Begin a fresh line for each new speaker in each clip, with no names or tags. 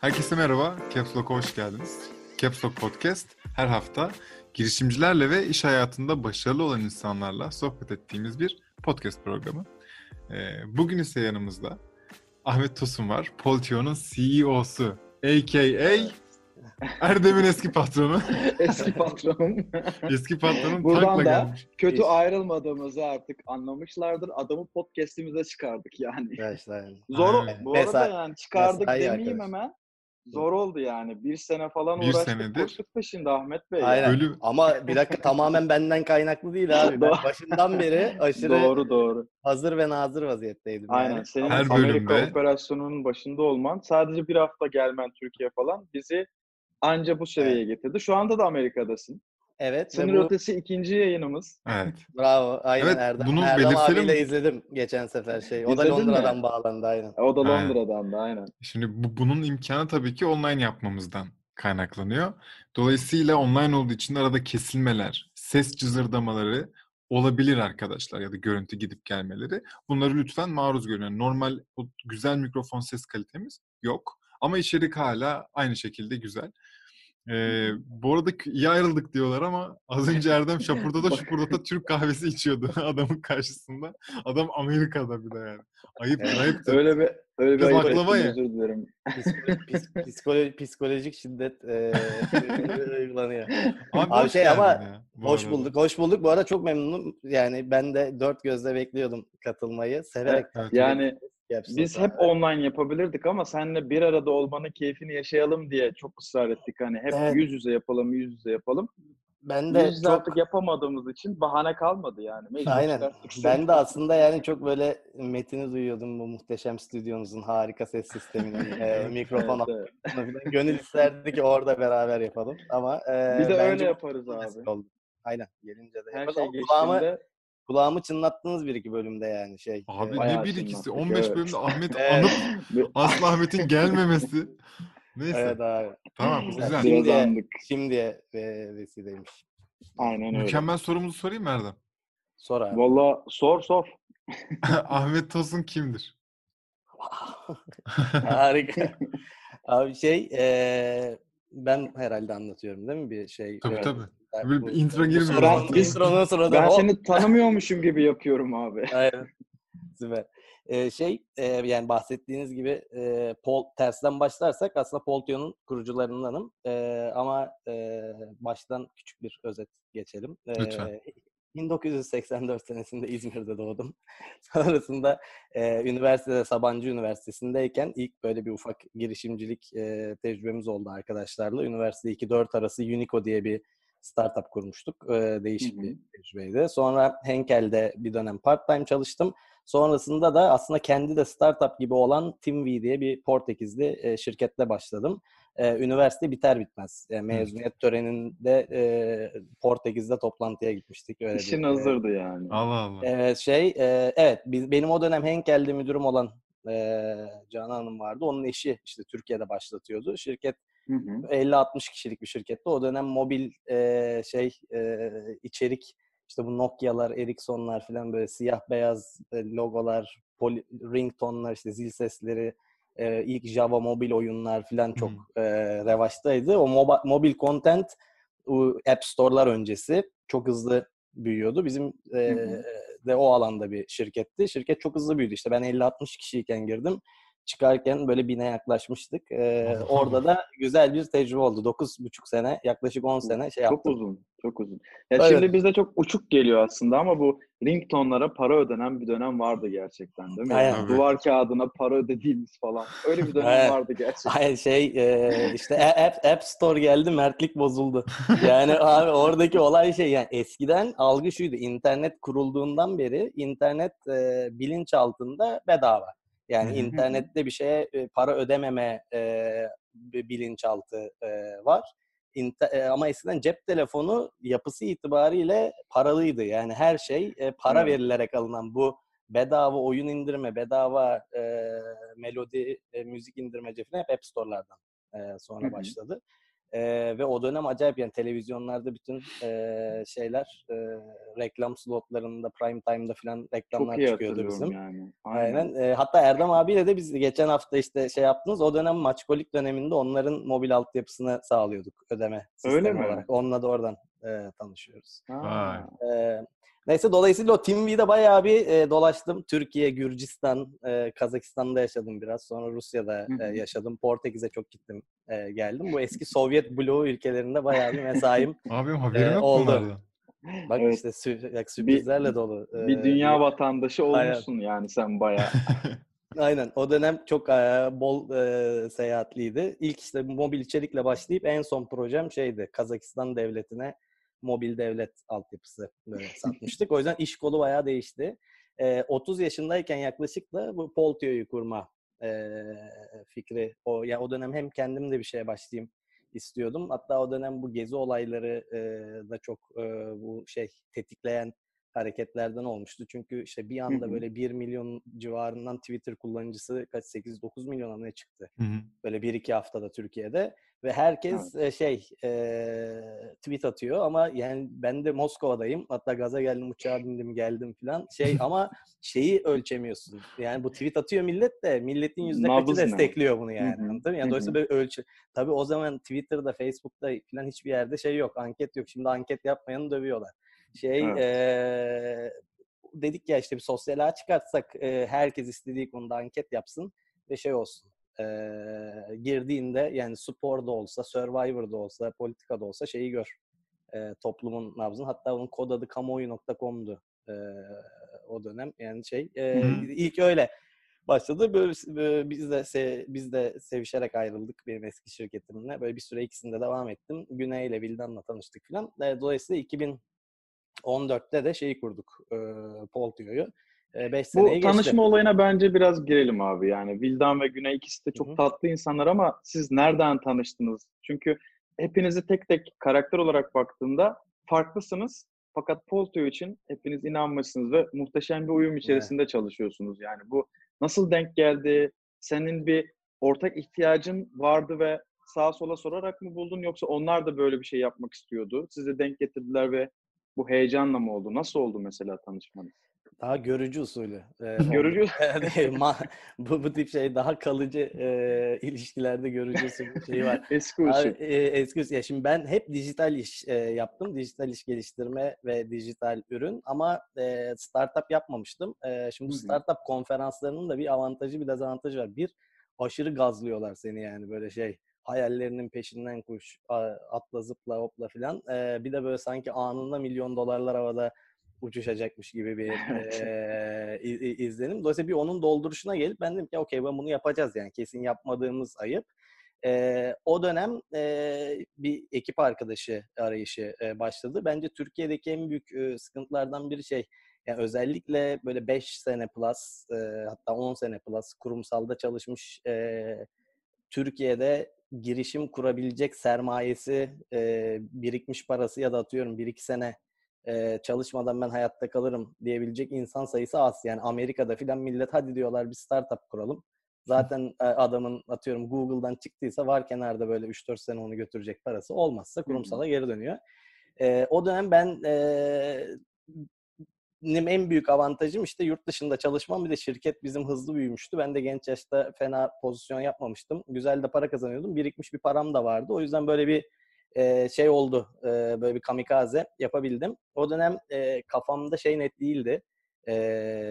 Herkese merhaba, Caps Lock'a hoş geldiniz. Caps Lock Podcast her hafta girişimcilerle ve iş hayatında başarılı olan insanlarla sohbet ettiğimiz bir podcast programı. Ee, bugün ise yanımızda Ahmet Tosun var, Poltio'nun CEO'su, a.k.a. Erdem'in eski patronu.
Eski patronum.
eski patronun
Buradan
tankla
da
gelmiş.
Kötü ayrılmadığımızı artık anlamışlardır. Adamı podcast'imize çıkardık yani.
Arkadaşlar.
Zor
Evet.
bu arada
Mesai-
yani çıkardık
mesai
demeyeyim
arkadaş.
hemen. Zor oldu yani. Bir sene falan
Bir
uğraştık.
senedir.
Koştuk peşinde Ahmet Bey.
Aynen.
Bölüm-
Ama bir dakika tamamen benden kaynaklı değil abi. Ben başından beri aşırı
Doğru doğru.
hazır ve nazır vaziyetteydim.
Aynen.
Yani.
Senin
Her
Amerika
bölümde-
operasyonunun başında olman sadece bir hafta gelmen Türkiye falan bizi anca bu seviyeye getirdi. Şu anda da Amerika'dasın.
Evet.
Sınır
bu,
ötesi ikinci yayınımız.
Evet.
bravo. Aynen
Evet,
Erdem,
bunu
Erdem
belirtelim.
abiyle izledim geçen sefer şey. O da
İzledin mi?
Londra'dan bağlandı aynen.
O da
Aynen.
Londra'dan da aynen.
Şimdi bu, bunun imkanı tabii ki online yapmamızdan kaynaklanıyor. Dolayısıyla online olduğu için arada kesilmeler, ses cızırdamaları olabilir arkadaşlar ya da görüntü gidip gelmeleri. Bunları lütfen maruz görün. Yani normal o güzel mikrofon ses kalitemiz yok. Ama içerik hala aynı şekilde güzel. Ee, bu arada iyi ayrıldık diyorlar ama az önce Erdem şapurdata şapurdata Türk kahvesi içiyordu adamın karşısında. Adam Amerika'da bir de yani.
Evet.
ayıptır.
Öyle bir öyle bir ayıp
baklava
ettim,
ye.
özür dilerim.
Psikolo- psikolojik şiddet e, uygulanıyor.
Abi,
Abi
hoş
şey ama
ya, bu
Hoş
arada.
bulduk. Hoş bulduk. Bu arada çok memnunum. Yani ben de dört gözle bekliyordum katılmayı. Severek
Evet.
Yani
yapsın.
biz hep online yapabilirdik ama seninle bir arada olmanın keyfini yaşayalım diye çok ısrar ettik. Hani hep
Evet.
yüz yüze yapalım, yüz yüze yapalım.
ben de
Yüz
çok
artık yapamadığımız için bahane kalmadı yani. Mecbur
Aynen. Ben de aslında yani çok böyle metini duyuyordum bu muhteşem stüdyonuzun harika ses sisteminin e, mikrofon
Evet, evet.
Gönül isterdi ki orada beraber yapalım ama e,
Bir de öyle yaparız abi.
oldu. Aynen. Gelince de
Her
yaparız.
şey geçtiğinde
kulağımı çınlattınız bir iki bölümde yani şey.
Abi
e,
ne bir ikisi.
çınlattık,
15
evet.
bölümde Ahmet anıp Aslı Ahmet'in gelmemesi. Neyse.
Evet abi.
Tamam
Güzel. Şimdi-
andık.
Şimdiye e, vesileymiş.
Aynen öyle.
Mükemmel sorumuzu sorayım mı Erdem?
Sor abi.
Valla sor sor.
Ahmet Tosun kimdir?
Harika. Abi şey eee, ben herhalde anlatıyorum değil mi bir şey?
Tabii
Evet.
tabii.
Ben
Böyle bir intro
zaten. Biz-
intronun sırada
Ben seni tanımıyormuşum gibi yapıyorum abi.
Aynen. Süper. Eee, şey eee, yani bahsettiğiniz gibi eee, Pol tersten başlarsak aslında Poltio'nun kurucularındanım. Eee, ama eee, baştan küçük bir özet geçelim.
Lütfen.
Eee, 1984 senesinde İzmir'de doğdum. Sonrasında e, üniversitede Sabancı Üniversitesi'ndeyken ilk böyle bir ufak girişimcilik e, tecrübemiz oldu arkadaşlarla. Üniversite 2-4 arası Unico diye bir startup kurmuştuk. E, değişik
Hı hı.
bir tecrübeydi. Sonra Henkel'de bir dönem part-time çalıştım. Sonrasında da aslında kendi de startup gibi olan TeamV diye bir Portekizli e, şirketle başladım. E, üniversite biter bitmez. Yani mezuniyet töreninde e, Portekiz'de toplantıya gitmiştik. Öyle bir,
İşin
e,
hazırdı yani.
Allah Allah.
Evet şey, e, evet biz, benim o dönem Henkel'de müdürüm olan e, Canan Hanım vardı. Onun eşi işte Türkiye'de başlatıyordu. Şirket
Hı hı.
50-60 kişilik bir şirketti. O dönem mobil e, şey e, içerik işte bu Nokia'lar, Ericsson'lar falan böyle siyah beyaz e, logolar, poli, ringtone'lar işte zil sesleri, e, ilk Java mobil oyunlar falan çok e, revaçtaydı. O moba, mobil content App Store'lar öncesi çok hızlı büyüyordu. Bizim e, de o alanda bir şirketti. Şirket çok hızlı büyüdü. İşte ben 50-60 kişiyken girdim. Çıkarken böyle bine yaklaşmıştık. E,
Allah
orada da güzel bir tecrübe oldu. 9,5 sene, yaklaşık 10 sene şey
Çok
yaptım.
uzun, çok uzun. Ya
Evet.
şimdi bize çok uçuk geliyor aslında ama bu ringtonlara para ödenen bir dönem vardı gerçekten değil mi?
Aynen.
Yani duvar kağıdına para ödediğimiz falan. Öyle bir dönem
Evet.
vardı gerçekten.
Hayır şey e, işte App, App Store geldi mertlik bozuldu. Yani abi oradaki olay şey yani eskiden algı şuydu. internet kurulduğundan beri internet e, bilinç altında bedava. Yani internette bir şeye para ödememe e, bilinçaltı e, var. İnte- e, ama eskiden cep telefonu yapısı itibariyle paralıydı. Yani her şey e, para
Evet.
verilerek alınan bu bedava oyun indirme, bedava e, melodi, e, müzik indirmece falan hep App Store'lardan e, sonra başladı. E, ve o dönem acayip yani televizyonlarda bütün e, şeyler e, reklam slotlarında prime time'da falan reklamlar
Çok iyi
çıkıyordu bizim.
yani.
Aynen. E, hatta Erdem abiyle de biz geçen hafta işte şey yaptınız. O dönem Maçkolik döneminde onların mobil altyapısını sağlıyorduk ödeme sistemi
Öyle mi?
olarak. Onunla da oradan e, tanışıyoruz.
Ha.
E, neyse dolayısıyla o TeamV'de bayağı bir e, dolaştım. Türkiye, Gürcistan, e, Kazakistan'da yaşadım biraz. Sonra Rusya'da e, yaşadım. Portekiz'e çok gittim, e, geldim. Bu eski Sovyet bloğu ülkelerinde bayağı bir mesaim.
Haberim
Ee,
yok
oldu.
bunlardan.
Bak
Evet.
işte sü- sürprizlerle dolu.
Bir
e,
dünya vatandaşı
Aynen.
olmuşsun yani sen bayağı.
Aynen. O dönem çok e, bol e, seyahatliydi. İlk işte mobil içerikle başlayıp en son projem şeydi. Kazakistan devletine mobil devlet altyapısı böyle satmıştık. O yüzden iş kolu bayağı değişti. E, 30 yaşındayken yaklaşık da bu Poltio'yu kurma e, fikri. O ya o dönem hem kendim de bir şeye başlayayım istiyordum. Hatta o dönem bu gezi olayları e, da çok e, bu şey tetikleyen hareketlerden olmuştu. Çünkü işte bir anda böyle 1 milyon civarından Twitter kullanıcısı kaç 8-9 milyona ne çıktı?
Hı hı.
Böyle 1-2 haftada Türkiye'de ve herkes e, şey e, tweet atıyor ama yani ben de Moskova'dayım. Hatta gaza geldim, uçağa bindim, geldim falan. Şey ama şeyi ölçemiyorsun. Yani bu tweet atıyor millet de milletin yüzde kaçı destekliyor bunu yani. Anladın mı? Yani dolayısıyla böyle ölçü. Tabii o zaman Twitter'da, Facebook'ta falan hiçbir yerde şey yok. Anket yok. Şimdi anket yapmayanı dövüyorlar. Şey
Evet.
eee, dedik ya işte bir sosyal ağ çıkartsak eee, herkes istediği konuda anket yapsın ve şey olsun. Eee, girdiğinde yani sporda olsa, Survivor'da olsa, politikada olsa şeyi gör. Eee, toplumun nabzını. Hatta onun kod adı kamuoyu.com'du eee, o dönem. Yani şey
hı.
ilk öyle başladı. Böyle, böyle biz de se- biz de sevişerek ayrıldık benim eski şirketimle. Böyle bir süre ikisinde devam ettim. Güney ile Vildan'la tanıştık falan. E, Dolayısıyla 2014'te de şeyi kurduk. E, Poltio'yu. 5
Bu
seneyi geçti.
tanışma olayına bence biraz girelim abi. Yani Vildan ve Güney ikisi de çok
hı.
tatlı insanlar ama siz nereden tanıştınız? Çünkü hepinizi tek tek karakter olarak baktığında farklısınız. Fakat Polto için hepiniz inanmışsınız ve muhteşem bir uyum içerisinde çalışıyorsunuz. Yani bu nasıl denk geldi? Senin bir ortak ihtiyacın vardı ve sağa sola sorarak mı buldun yoksa onlar da böyle bir şey yapmak istiyordu? Sizi denk getirdiler ve bu heyecanla mı oldu? Nasıl oldu mesela tanışmanız?
Daha görücü usulü. e,
Görücü-
bu, bu tip şey daha kalıcı e, ilişkilerde görücü usulü şeyi var.
Eski
Abi,
usul.
e, eski usul. Ya şimdi ben hep dijital iş e, yaptım. Dijital iş geliştirme ve dijital ürün ama e, startup yapmamıştım. E, şimdi bu startup konferanslarının da bir avantajı bir dezavantajı var. Bir, aşırı gazlıyorlar seni yani böyle şey hayallerinin peşinden koş, atla zıpla hopla filan. E, bir de böyle sanki anında milyon dolarlar havada uçuşacakmış gibi bir e, izlenim. Dolayısıyla bir onun dolduruşuna gelip ben dedim ki okey ben bunu yapacağız yani kesin yapmadığımız ayıp. Ee, o dönem e, bir ekip arkadaşı arayışı e, başladı. Bence Türkiye'deki en büyük e, sıkıntılardan biri şey, yani özellikle böyle 5 sene plus, e, hatta 10 sene plus kurumsalda çalışmış e, Türkiye'de girişim kurabilecek sermayesi, e, birikmiş parası ya da atıyorum 1-2 sene e, çalışmadan ben hayatta kalırım diyebilecek insan sayısı az. Yani Amerika'da filan millet hadi diyorlar bir startup kuralım. Zaten e, adamın atıyorum Google'dan çıktıysa var kenarda böyle 3-4 sene onu götürecek parası olmazsa kurumsala geri dönüyor. E, o dönem ben e, benim en büyük avantajım işte yurt dışında çalışmam. Bir de şirket bizim hızlı büyümüştü. Ben de genç yaşta fena pozisyon yapmamıştım. Güzel de para kazanıyordum. Birikmiş bir param da vardı. O yüzden böyle bir e, şey oldu. E, böyle bir kamikaze yapabildim. O dönem e, kafamda şey net değildi. E,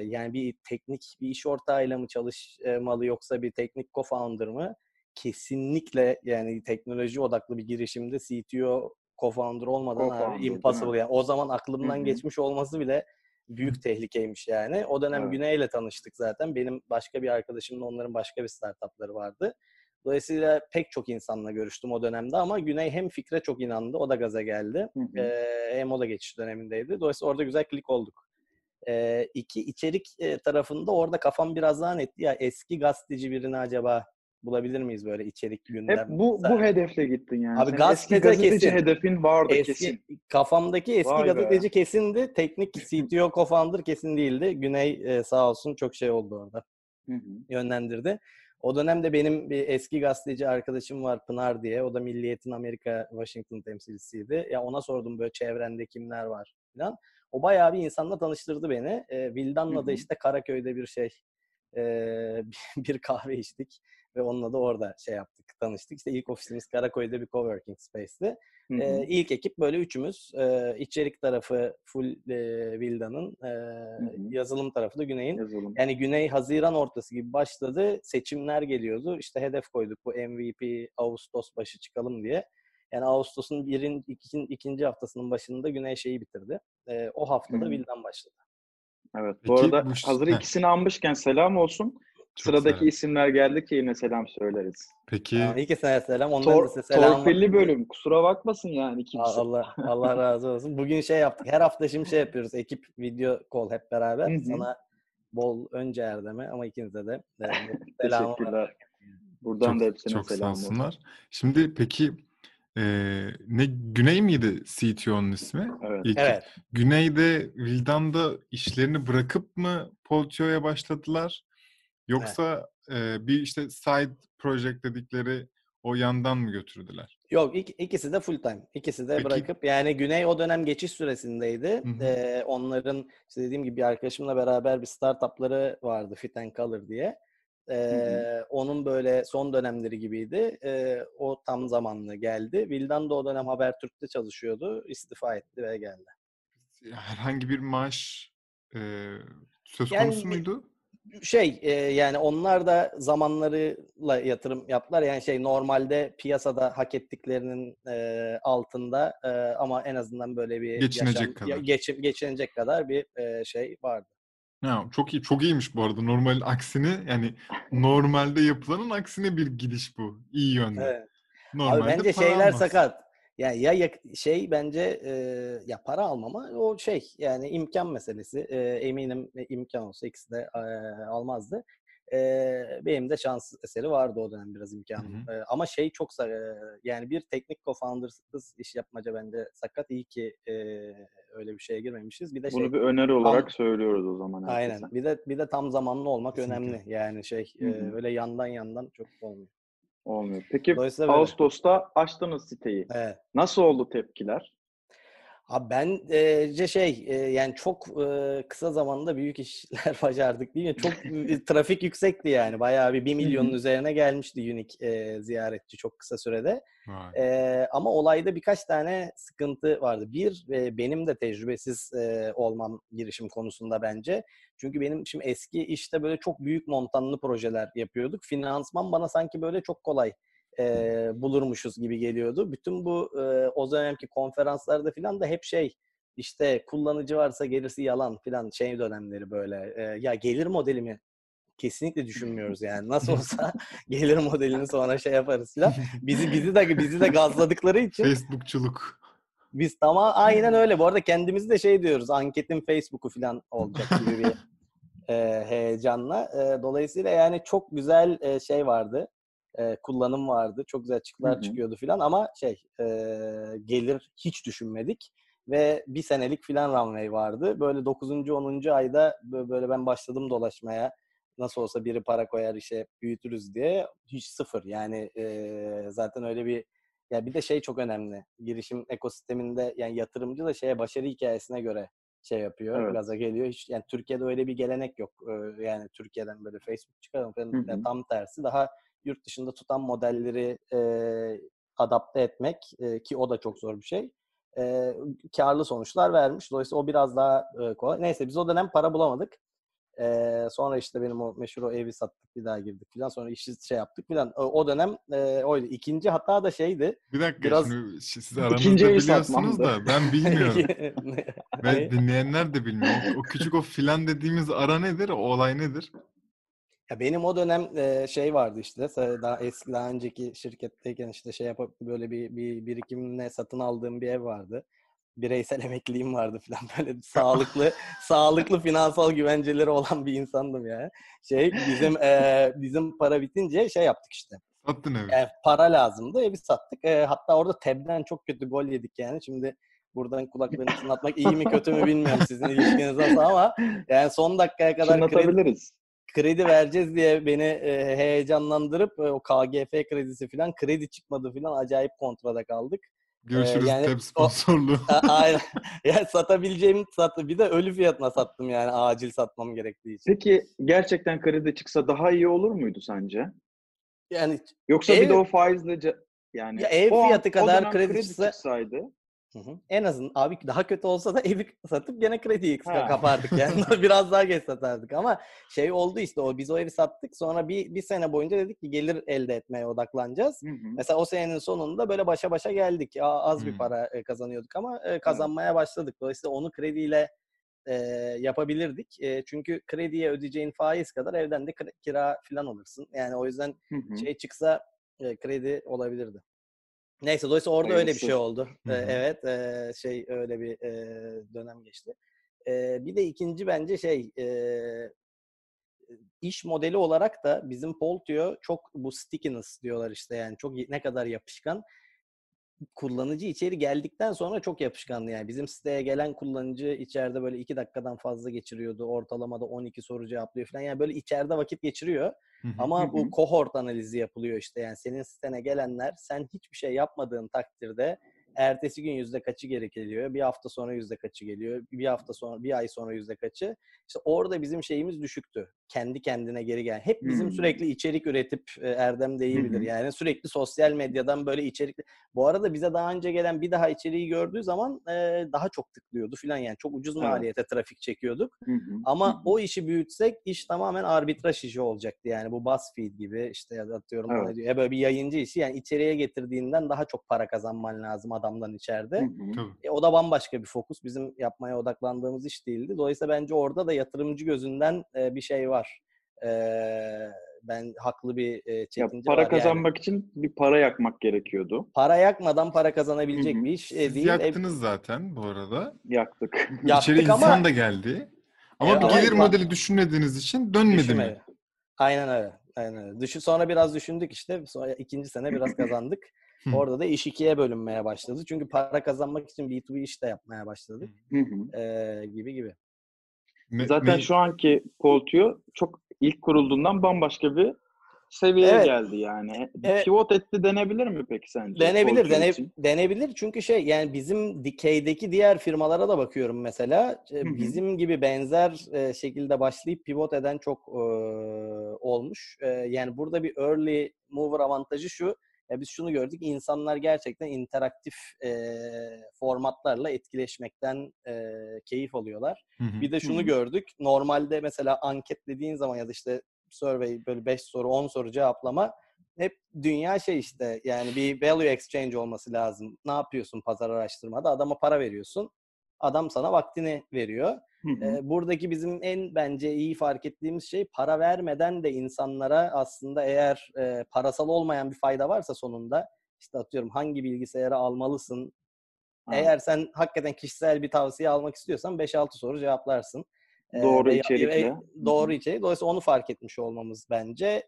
yani bir teknik bir iş ortağıyla mı çalışmalı yoksa bir teknik co-founder mı? Kesinlikle yani teknoloji odaklı bir girişimde CTO co-founder olmadan
Co-founder,
abi impossible. Yani o zaman aklımdan
Hı hı.
geçmiş olması bile büyük tehlikeymiş yani. O dönem
Evet.
Güney'le tanıştık zaten. Benim başka bir arkadaşımla onların başka bir startupları vardı. Dolayısıyla pek çok insanla görüştüm o dönemde ama Güney hem fikre çok inandı. O da gaza geldi.
Hı hı.
Ee, hem o da geçiş dönemindeydi. Dolayısıyla orada güzel klik olduk. Ee, iki içerik e, tarafında orada kafam biraz daha netti. Ya eski gazeteci birini acaba bulabilir miyiz böyle içerik gündem?
Hep bu bu hedefle gittin yani.
Abi
Senin
gazetede
eski gazeteci
kesin.
hedefin vardı
Eski,
kesin.
Kafamdaki eski
Vay be.
gazeteci kesindi. Teknik CTO co-founder kesin değildi. Güney e, sağ olsun çok şey oldu orada.
Hı hı.
Yönlendirdi. O dönemde benim bir eski gazeteci arkadaşım var Pınar diye. O da Milliyet'in Amerika Washington temsilcisiydi. Ya ona sordum böyle çevrende kimler var falan. O bayağı bir insanla tanıştırdı beni. E, Vildan'la da işte Karaköy'de bir şey e, bir kahve içtik ve onunla da orada şey yaptık, tanıştık. İşte ilk ofisimiz Karaköy'de bir coworking space'ti.
Hı hı.
E, ilk ekip böyle üçümüz. E, içerik tarafı full e, Vildan'ın, e, yazılım tarafı da Güney'in.
Yazılım.
Yani Güney Haziran ortası gibi başladı. Seçimler geliyordu. İşte hedef koyduk bu MVP Ağustos başı çıkalım diye. Yani Ağustos'un birin, ikin, ikinci haftasının başında Güney şeyi bitirdi. Ee, o haftada
Hı.
Vildan başladı.
Evet. Bu
Peki
arada
bu
hazır ikisini almışken selam olsun.
Çok
Sıradaki
selam.
isimler geldi ki yine selam söyleriz.
Peki
Tamam, İkisine selam. Ondan
Tor,
da size selam.
torpilli bölüm. Kusura bakmasın yani kimse.
Allah Allah razı olsun. Bugün şey yaptık. Her hafta şimdi şey yapıyoruz. Ekip video call hep beraber.
Hı hı.
Sana bol önce Erdem'e ama ikinize de e, selamı var.
Teşekkürler. Buradan
çok,
da hepsine
çok
selam olsun.
olsunlar. Şimdi peki e, ne Güney miydi CTO'nun ismi?
Evet.
İlk,
Evet.
Güney'de Vildan'da işlerini bırakıp mı Poltio'ya başladılar? Yoksa e, bir işte side project dedikleri o yandan mı götürdüler?
Yok ik- ikisi de full time. İkisi de
Peki-
bırakıp yani Güney o dönem geçiş süresindeydi.
Hı hı.
Ee, onların işte dediğim gibi bir arkadaşımla beraber bir startupları vardı Fit and Color diye. Ee, Onun böyle son dönemleri gibiydi. Ee, o tam zamanlı geldi. Vildan da o dönem Habertürk'te çalışıyordu. İstifa etti ve geldi.
Herhangi bir maaş e, söz
Yani
konusu muydu?
Şey e, yani onlar da zamanlarıyla yatırım yaptılar. Yani şey normalde piyasada hak ettiklerinin e, altında e, ama en azından böyle bir
Geçinecek
yaşam,
kadar.
geçin- geçinecek kadar bir e, şey vardı.
Ya, çok iyi, çok iyiymiş bu arada. Normalin aksine yani normalde yapılanın aksine bir gidiş bu. İyi yönde.
Evet. Abi
Normalde
bence
para
şeyler
almaz.
sakat. Yani ya yak- şey bence e, ya para almama o şey yani imkan meselesi. E, eminim imkan olsa ikisi de e, almazdı. E, benim de şans eseri vardı o dönem biraz imkanım. E, ama şey çok e, yani bir teknik co-founders'ız iş yapmaca bence sakat. İyi ki e, öyle bir şeye girmemişiz. Bir de şey
Bunu bir öneri olarak söylüyoruz o zaman
aynen.
herkese.
Bir de bir de tam zamanlı olmak
Kesinlikle.
önemli. Yani şey e, öyle yandan yandan çok olmuyor.
Olmuyor. Peki
Dolayısıyla böyle.
Ağustos'ta açtınız siteyi.
Evet.
Nasıl oldu tepkiler?
Abi bence şey e, yani çok e, kısa zamanda büyük işler başardık değil mi? Çok trafik yüksekti yani. Bayağı bir 1 milyonun üzerine gelmişti e, ziyaretçi çok kısa sürede.
Vay.
E, ama olayda birkaç tane sıkıntı vardı. Bir, e, benim de tecrübesiz e, olmam girişim konusunda bence. Çünkü benim şimdi eski işte böyle çok büyük montanlı projeler yapıyorduk. Finansman bana sanki böyle çok kolay e, bulurmuşuz gibi geliyordu. Bütün bu e, o dönemki konferanslarda falan da hep şey işte kullanıcı varsa gerisi yalan falan şey dönemleri böyle. E, ya gelir modeli mi? Kesinlikle düşünmüyoruz yani. Nasıl olsa gelir modelini sonra şey yaparız falan. Bizi bizi de bizi de gazladıkları için
Facebookçuluk.
biz tamam aynen öyle. Bu arada kendimiz de şey diyoruz. Anketin Facebook'u falan olacak gibi bir e, heyecanla. E, dolayısıyla yani çok güzel e, şey vardı. E, kullanım vardı. Çok güzel çıktılar çıkıyordu falan ama şey e, gelir hiç düşünmedik. Ve bir senelik filan runway vardı. Böyle 9. 10. ayda bö- böyle ben başladım dolaşmaya. Nasıl olsa biri para koyar işe büyütürüz diye. Hiç sıfır. Yani e, zaten öyle bir ya bir de şey çok önemli. Girişim ekosisteminde yani yatırımcı da şeye başarı hikayesine göre şey yapıyor,
Evet.
gaza geliyor. Hiç yani Türkiye'de öyle bir gelenek yok. Ee, yani Türkiye'den böyle Facebook çıkarım falan. Yani tam tersi daha yurt dışında tutan modelleri e, adapte etmek e, ki o da çok zor bir şey. E, karlı sonuçlar vermiş. Dolayısıyla o biraz daha e, kolay. Neyse biz o dönem para bulamadık. Ee, sonra işte benim o meşhur o evi sattık bir daha girdik filan sonra işi şey yaptık filan. O, o dönem e, oydu. İkinci hata da şeydi.
Bir dakika
Biraz-
şimdi şi- siz aranızda biliyorsunuz da ben bilmiyorum. Ve dinleyenler de bilmiyor. O küçük o filan dediğimiz ara nedir? O olay nedir?
Ya benim o dönem e, şey vardı işte daha eski daha önceki şirketteyken işte şey yapıp böyle bir, bir birikimle satın aldığım bir ev vardı. Bireysel emekliliğim vardı falan böyle sağlıklı sağlıklı finansal güvenceleri olan bir insandım yani. Şey bizim e, bizim para bitince şey yaptık işte.
Sattın evi.
Yani para lazımdı evi sattık. E, hatta orada Teb'den çok kötü gol yedik yani. Şimdi buradan kulaklarını çınlatmak iyi mi kötü mü bilmiyorum sizin ilişkiniz nasıl ama yani son dakikaya kadar kredi. Kredi vereceğiz diye beni e, heyecanlandırıp e, o KGF kredisi falan kredi çıkmadı falan acayip kontrada kaldık.
Görüşürüz
yani
TEB
o-
sponsorluğu.
A- Aynen. yani satabileceğim sattı. Bir de ölü fiyatına sattım yani acil satmam gerektiği için.
Peki gerçekten kredi çıksa daha iyi olur muydu sence?
Yani
Yoksa
Ev-
bir de o faizle yani
Ya ev
o an-
fiyatı
o
kadar
dönem
kredi çıksa-
çıksaydı
Hı hı. En azından abi daha kötü olsa da evi satıp gene krediyi
Ha.
kapardık yani. Biraz daha geç satardık ama şey oldu işte o biz o evi sattık sonra bir, bir sene boyunca dedik ki gelir elde etmeye odaklanacağız.
Hı hı.
Mesela o senenin sonunda böyle başa başa geldik. A- Az bir
Hmm.
para e, kazanıyorduk ama e, kazanmaya başladık. Dolayısıyla onu krediyle e, yapabilirdik. E, çünkü krediye ödeyeceğin faiz kadar evden de kira, kira falan alırsın. Yani o yüzden
Hı hı.
şey çıksa e, kredi olabilirdi. Neyse dolayısıyla orada öyle bir şey
Hayırlısı.
oldu.
Hı hı.
evet e, şey öyle bir e, dönem geçti. E, bir de ikinci bence şey e, iş modeli olarak da bizim Poltio çok bu stickiness diyorlar işte yani çok ne kadar yapışkan kullanıcı içeri geldikten sonra çok yapışkandı yani. Bizim siteye gelen kullanıcı içeride böyle iki dakikadan fazla geçiriyordu. Ortalamada 12 soru cevaplıyor falan. Yani böyle içeride vakit geçiriyor.
Hı hı.
Ama bu kohort analizi yapılıyor işte. Yani senin sitene gelenler sen hiçbir şey yapmadığın takdirde ertesi gün yüzde kaçı geri geliyor. Bir hafta sonra yüzde kaçı geliyor. Bir hafta sonra, bir ay sonra yüzde kaçı. İşte orada bizim şeyimiz düşüktü. Kendi kendine geri gelen. Hep bizim
Hmm.
sürekli içerik üretip e, Erdem de iyi bilir. Yani sürekli sosyal medyadan böyle içerik. Bu arada bize daha önce gelen bir daha içeriği gördüğü zaman e, daha çok tıklıyordu falan yani. Çok ucuz
Evet.
maliyete trafik çekiyorduk.
Hı hı.
Ama
Hı hı.
o işi büyütsek iş tamamen arbitraj işi olacaktı. Yani bu BuzzFeed gibi işte atıyorum
Evet.
diyor. Ya böyle bir yayıncı işi yani içeriye getirdiğinden daha çok para kazanman lazım adamdan içeride.
Hı hı.
E, o da bambaşka bir fokus. Bizim yapmaya odaklandığımız iş değildi. Dolayısıyla bence orada da yatırımcı gözünden e, bir şey var. E, ben haklı bir e,
Ya
çekince
para
var yani.
kazanmak için bir para yakmak gerekiyordu.
Para yakmadan para kazanabilecek
Hı hı.
bir iş e,
Siz
değil. E,
yaktınız zaten bu arada.
Yaktık.
Yaktık
İçeri
ama-
insan da geldi. Ama
Evet,
bir
ama
gelir
ma-
modeli düşünmediğiniz için dönmedi
Düşünmedi.
mi?
Aynen öyle. Aynen öyle. Düşün, sonra biraz düşündük işte. Sonra ikinci sene biraz kazandık.
Hı.
Orada da iş ikiye bölünmeye başladı. Çünkü para kazanmak için B2B iş de yapmaya başladık.
Hı hı.
Ee, gibi gibi.
Me-
Zaten
me-
şu anki Poltio çok ilk kurulduğundan bambaşka bir seviyeye
Evet.
geldi yani.
Evet.
Pivot etti denebilir mi peki sence?
Denebilir, dene,
için?
denebilir çünkü şey yani bizim dikeydeki diğer firmalara da bakıyorum mesela. E,
Hı hı.
Bizim gibi benzer e, şekilde başlayıp pivot eden çok e, olmuş. E, yani burada bir early mover avantajı şu. Ya biz şunu gördük, insanlar gerçekten interaktif e, formatlarla etkileşmekten e, keyif alıyorlar.
Hı hı.
Bir de şunu
Hı.
gördük. Normalde mesela anket dediğin zaman ya da işte survey böyle 5 soru 10 soru cevaplama hep dünya şey işte yani bir value exchange olması lazım. Ne yapıyorsun pazar araştırmada? Adama para veriyorsun. Adam sana vaktini veriyor. Ee, buradaki bizim en bence iyi fark ettiğimiz şey para vermeden de insanlara aslında eğer e, parasal olmayan bir fayda varsa sonunda işte atıyorum hangi bilgisayarı almalısın.
Ha.
Eğer sen hakikaten kişisel bir tavsiye almak istiyorsan 5-6 soru cevaplarsın.
Doğru içerikle.
ve- Doğru içerik. Dolayısıyla onu fark etmiş olmamız bence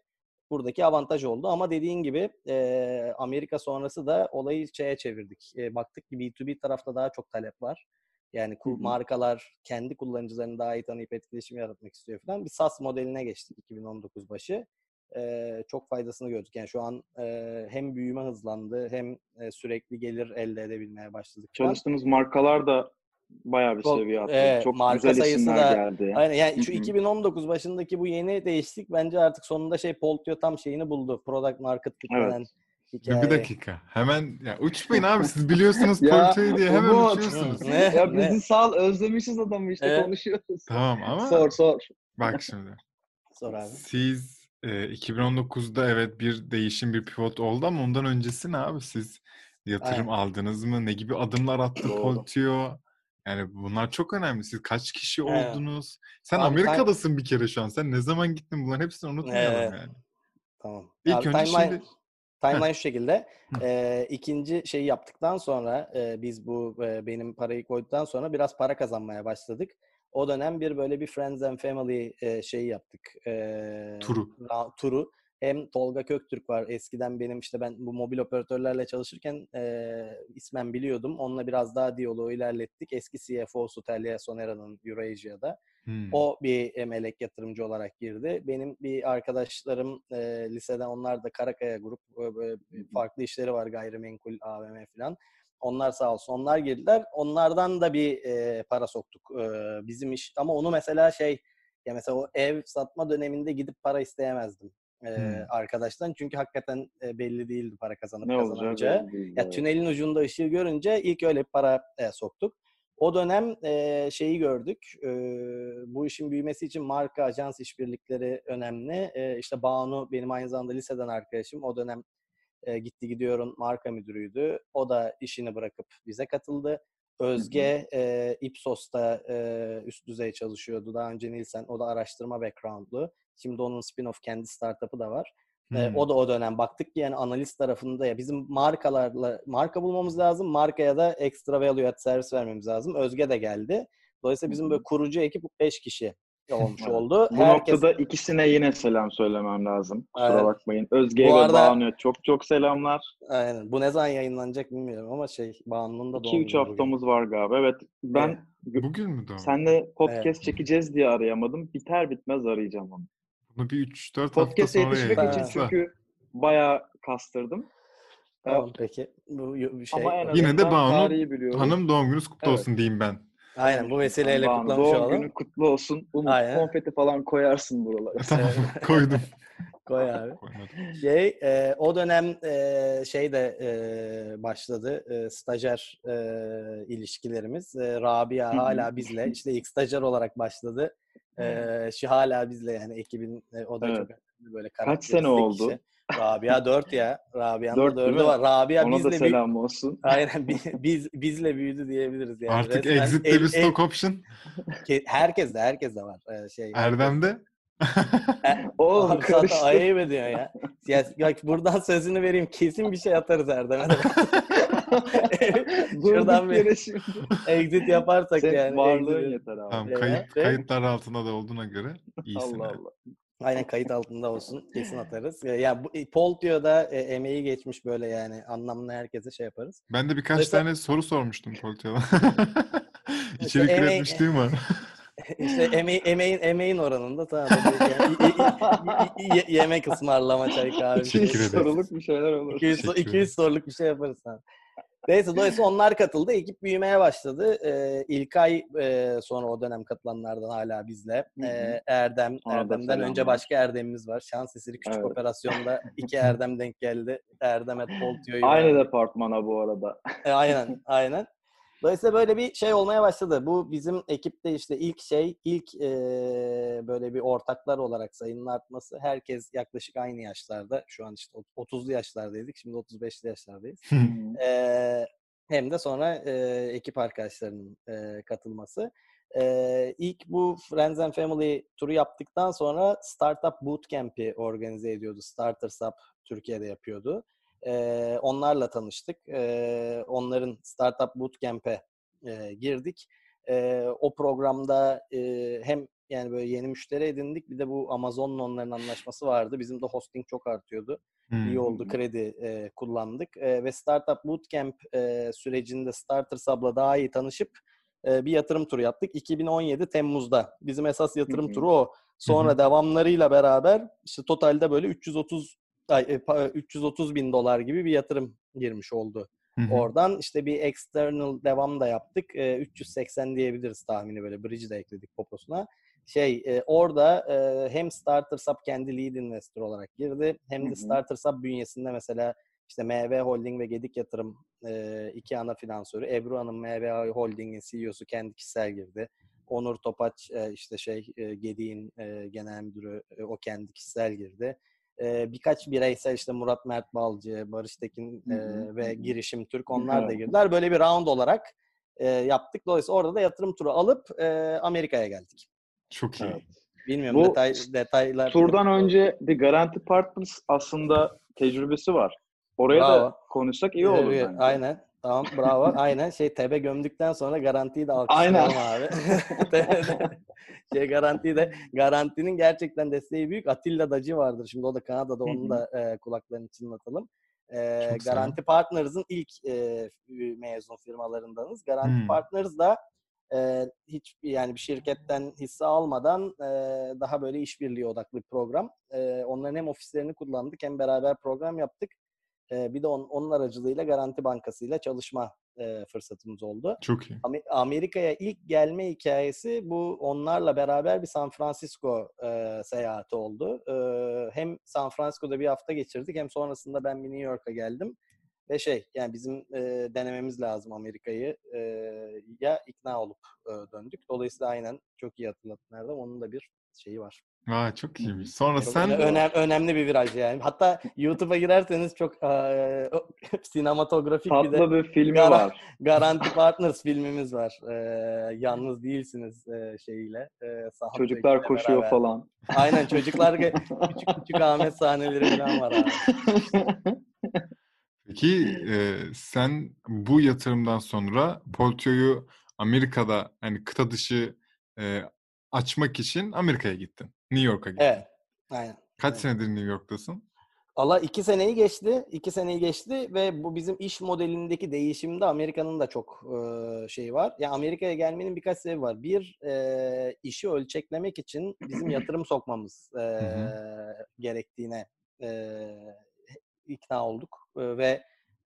buradaki avantaj oldu. Ama dediğin gibi e, Amerika sonrası da olayı şeye çevirdik. E, baktık ki B2B tarafta daha çok talep var. Yani ku-
Hı hı.
markalar kendi kullanıcılarını daha iyi tanıyıp etkileşim yaratmak istiyor falan. Bir SaaS modeline geçtik 2019 başı. E, çok faydasını gördük. Yani şu an e, hem büyüme hızlandı hem e, sürekli gelir elde edebilmeye başladık. falan.
Çalıştığınız markalar da bayağı bir
Çok,
seviye attı.
evet,
çok
marka
güzel
sayısı
isimler
da-
geldi.
Aynen yani şu
Hı hı.
2019 başındaki bu yeni değişiklik bence artık sonunda şey Poltio tam şeyini buldu. Product market fit
Evet.
Hikaye.
bir dakika. Hemen ya uçmayın abi siz biliyorsunuz
Ya,
diye hemen
Umut.
uçuyorsunuz.
Ne?
Ya
Ne?
bizi sal özlemişiz adamı işte
Evet.
konuşuyoruz.
Tamam ama
Sor sor.
bak şimdi.
Sor abi.
Siz e, 2019'da evet bir değişim bir pivot oldu ama ondan öncesi ne abi? Siz yatırım
Aynen.
aldınız mı? Ne gibi adımlar attı. Poltio? Yani bunlar çok önemli. Siz kaç kişi
Aynen.
oldunuz? Sen
Abi,
Amerika'dasın bir kere şu an. Sen ne zaman gittin? Bunların hepsini unutmayalım
Evet.
yani.
Tamam.
İlk
Abi,
önce
timeline,
şimdi
timeline şu şekilde. E, ikinci şeyi yaptıktan sonra e, biz bu e, benim parayı koyduktan sonra biraz para kazanmaya başladık. O dönem bir böyle bir Friends and Family e, şeyi yaptık. E,
Turu.
ra- turu. Hem Tolga Köktürk var. Eskiden benim işte ben bu mobil operatörlerle çalışırken e, ismen biliyordum. Onunla biraz daha diyaloğu ilerlettik. Eski CFO'su Telya Sonera'nın Eurasia'da.
Hmm.
O bir e, melek yatırımcı olarak girdi. Benim bir arkadaşlarım e, liseden onlar da Karakaya grup e, farklı işleri var gayrimenkul AVM falan. Onlar sağ olsun onlar girdiler. Onlardan da bir e, para soktuk e, bizim iş. Ama onu mesela şey ya mesela o ev satma döneminde gidip para isteyemezdim e,
Hmm.
arkadaştan. Çünkü hakikaten e, belli değildi para kazanıp
Ne
Ya tünelin ucunda ışığı görünce ilk öyle para e, soktuk. O dönem e, şeyi gördük. e, bu işin büyümesi için marka ajans işbirlikleri önemli. E, işte Banu benim aynı zamanda liseden arkadaşım. O dönem e, gitti gidiyorun marka müdürüydü. O da işini bırakıp bize katıldı. Özge e, Ipsos'ta e, üst düzey çalışıyordu. Daha önce Nielsen o da araştırma background'lu. Şimdi onun spin-off kendi startup'ı da var. E,
Hmm.
o da o dönem baktık ki yani analist tarafında ya bizim markalarla marka bulmamız lazım. Markaya da extra value add servis vermemiz lazım. Özge de geldi. Dolayısıyla bizim böyle kurucu ekip 5 kişi olmuş
Evet.
oldu.
Bu
Herkes
noktada ikisine yine selam söylemem lazım. Kusura
Evet.
bakmayın. Özge'ye
Bu
ve
arada-
Banu'ya çok çok selamlar.
aynen. Bu ne zaman yayınlanacak bilmiyorum ama şey Banu'nun da doğum
2-3
günü bugün.
haftamız var galiba. Evet ben
Evet.
Bugün mü doğum?
senle podcast çekeceğiz diye arayamadım. Biter bitmez arayacağım onu.
Bunu bir 3-4 hafta
Podcast'e
sonra
yetişmek için
yayınlarız.
çünkü bayağı kastırdım.
Tamam peki. Bu y- şey
Ama en
Yine de
azından
Banu
tarihi biliyoruz.
Hanım doğum gününüz kutlu
Evet.
olsun diyeyim ben.
aynen bu vesileyle
Banu,
kutlamış
doğum
olalım.
günün kutlu olsun. Umut
Aynen.
konfeti falan koyarsın buralara.
tamam koydum.
Koy abi.
Koymadım.
Şey, e, o dönem e, şey de e, başladı. E, stajyer e, ilişkilerimiz. E, Rabia hala bizle. İşte ilk stajyer olarak başladı. E, şu hala bizle yani ekibin e, o da
Evet.
çok önemli böyle
Kaç sene oldu?
kişi. Rabia 4 ya. Rabia'nın
Dört
da
değil
4'ü
mi?
var. Rabia
Ona da
bizle büyü-
selam olsun.
Aynen bi- biz bizle büyüdü diyebiliriz yani.
Artık
Resmen
exit'te
el-
bir
el-
stock option.
ke- herkes de herkes de var. E, şey
Erdem'de.
Oğlum
Abi
karıştı.
ayıp ediyorsun ya. ya. Bak buradan sözünü vereyim. Kesin bir şey atarız Erdem'e
Durduk
bir
yere şimdi.
exit yaparsak
Senin
yani.
varlığın yeter abi.
Tamam
Ya,
kayıt,
şey-
kayıtlar altında da olduğuna göre iyisin.
Allah. Allah.
Aynen kayıt altında olsun. Kesin atarız. Ya, ya bu Poltio'da e, emeği geçmiş böyle yani anlamlı herkese şey yaparız.
Ben de birkaç
Mesela-
tane soru sormuştum Polteo'da. İçerik
emeği-
üretmişliğim var.
İşte emeği, emeğin emeğin oranında tamam. Yani, yemek ısmarlama çay kahve.
Teşekkür
Hiç
ederim.
soruluk bir şeyler olur.
200,
Teşekkür
200
ederim.
soruluk bir şey yaparız sana. Neyse dolayısıyla onlar katıldı. Ekip büyümeye başladı. Ee, İlkay e, sonra o dönem katılanlardan hala bizle. Ee, Erdem,
Ona
Erdem'den önce başka Erdem'imiz var. Şans eseri küçük
Evet.
operasyonda iki Erdem denk geldi. Erdem et Poltio'yu.
Aynı departmana bu arada.
E, aynen, aynen. Dolayısıyla böyle bir şey olmaya başladı. Bu bizim ekipte işte ilk şey, ilk e, böyle bir ortaklar olarak sayının artması. Herkes yaklaşık aynı yaşlarda. Şu an işte 30'lu yaşlardaydık. Şimdi 35'li yaşlardayız. Ee, hem de sonra e, ekip arkadaşlarının e, katılması. E, ilk bu Friends and Family turu yaptıktan sonra Startup Bootcamp'i organize ediyordu. Starters Up Türkiye'de yapıyordu. E, onlarla tanıştık. E, onların Startup Bootcamp'e e, girdik. E, o programda e, hem yani böyle yeni müşteri edindik. Bir de bu Amazon'la onların anlaşması vardı. Bizim de hosting çok artıyordu
Hmm.
iyi oldu kredi e, kullandık E, ve Startup Bootcamp e, sürecinde Starter Sub'la daha iyi tanışıp e, bir yatırım turu yaptık. 2017 Temmuz'da. Bizim esas yatırım
hı.
turu o. Sonra
hı.
devamlarıyla beraber işte totalde böyle 330 ay, e, pa- 330 bin dolar gibi bir yatırım girmiş oldu.
Hı hı.
Oradan işte bir external devam da yaptık. E, 380 diyebiliriz tahmini böyle. Bridge de ekledik poposuna. Şey e, orada e, hem Starter Sub kendi lead investor olarak girdi. Hem de. Starter Sub bünyesinde mesela işte MV Holding ve Gedik Yatırım e, iki ana finansörü. Ebru Hanım MV Holding'in CEO'su kendi kişisel girdi. Onur Topaç e, işte şey e, Gedik'in e, genel müdürü e, o kendi kişisel girdi. E, birkaç bireysel işte Murat Mert Balcı, Barış Tekin e, ve. Girişim Türk onlar da
Evet.
girdiler. Böyle bir round olarak e, yaptık. Dolayısıyla orada da yatırım turu alıp e, Amerika'ya geldik.
Çok iyi.
Evet.
Bilmiyorum
Bu
detay detaylar.
Turdan önce bir Garanti Partners aslında tecrübesi var. Oraya
Bravo.
da konuşsak iyi olur bence.
Aynen. Tamam bravo. Aynen. Şey tebe gömdükten sonra garantiyi de alkışlayalım abi. Şey garantiyi de garantinin gerçekten desteği büyük. Atilla Dacı vardır. Şimdi o da Kanada'da onu da e, kulaklarını çınlatalım. E,
Çok.
Garanti Partners'ın ilk e, mezun firmalarındanız. Garanti
Hmm.
Partners da e, hiç yani bir şirketten hisse almadan e, daha böyle işbirliği odaklı bir program. E, onların hem ofislerini kullandık hem beraber program yaptık. E, bir de on, onun aracılığıyla Garanti Bankası ile çalışma e, fırsatımız oldu.
Çok iyi.
Amer- Amerika'ya ilk gelme hikayesi bu onlarla beraber bir San Francisco e, seyahati oldu. E, hem San Francisco'da bir hafta geçirdik hem sonrasında ben bir New York'a geldim. Ve şey yani bizim e, denememiz lazım Amerika'yı e, ya ikna olup e, döndük. Dolayısıyla aynen çok iyi hatırlattın Erdem. Onun da bir şeyi var.
Aa, çok iyiymiş. Sonra
Çok
sen
öne- önem- önemli bir viraj yani. Hatta YouTube'a girerseniz çok e, sinematografik bir de
Tatlı bir filmi
Gara-
var.
Garanti Partners filmimiz var. Ee, yalnız değilsiniz e, şeyiyle. E,
Çocuklar koşuyor
beraber.
falan.
Aynen çocuklar küçük küçük Ahmet sahneleri falan var abi.
Peki e, sen bu yatırımdan sonra Poltio'yu Amerika'da hani kıta dışı e, açmak için Amerika'ya gittin. New York'a gittin.
Evet. Aynen.
Kaç
evet.
senedir New York'tasın?
Allah iki seneyi geçti. iki seneyi geçti ve bu bizim iş modelindeki değişimde Amerika'nın da çok e, şeyi var. Ya Amerika'ya gelmenin birkaç sebebi var. Bir, e, işi ölçeklemek için bizim yatırım sokmamız e, gerektiğine e, ikna olduk E, ve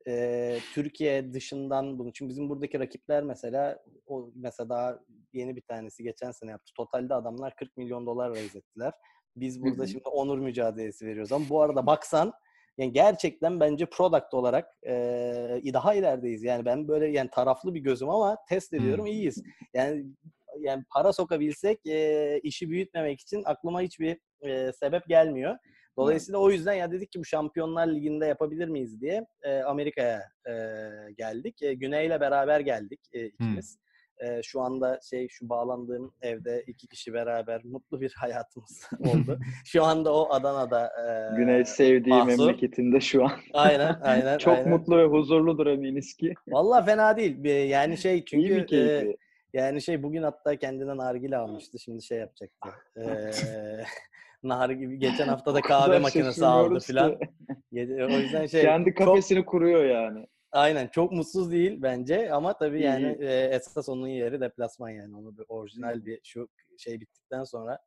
e, Türkiye dışından bunu çünkü bizim buradaki rakipler mesela o mesela daha yeni bir tanesi geçen sene yaptı. Totalde adamlar 40 milyon dolar raise ettiler. Biz burada şimdi onur mücadelesi veriyoruz. Ama bu arada baksan yani gerçekten bence product olarak e, daha ilerideyiz. Yani ben böyle yani taraflı bir gözüm ama test ediyorum iyiyiz. Yani yani para sokabilsek e, işi büyütmemek için aklıma hiçbir e, sebep gelmiyor. Dolayısıyla o yüzden ya dedik ki bu Şampiyonlar Ligi'nde yapabilir miyiz diye e, Amerika'ya e, geldik. E, Güney'le beraber geldik e, ikimiz. E, şu anda şey şu bağlandığım evde iki kişi beraber mutlu bir hayatımız oldu. şu anda o Adana'da. E,
Güney sevdiği
mahzur.
memleketinde şu an.
Aynen, aynen.
Çok
aynen.
mutlu ve huzurludur eminiz ki.
Vallahi fena değil. Bir- Yani şey
İyi
çünkü
bir
e, yani şey bugün hatta kendine nargile almıştı. Şimdi şey yapacaktı. Ee, nargile geçen hafta da kahve makinesi aldı filan. O yüzden şey
Kendi
çok,
kafesini kuruyor yani.
aynen çok mutsuz değil bence ama tabii
İyi,
yani e, esas onun yeri deplasman yani. Onu bir orijinal bir şu şey bittikten sonra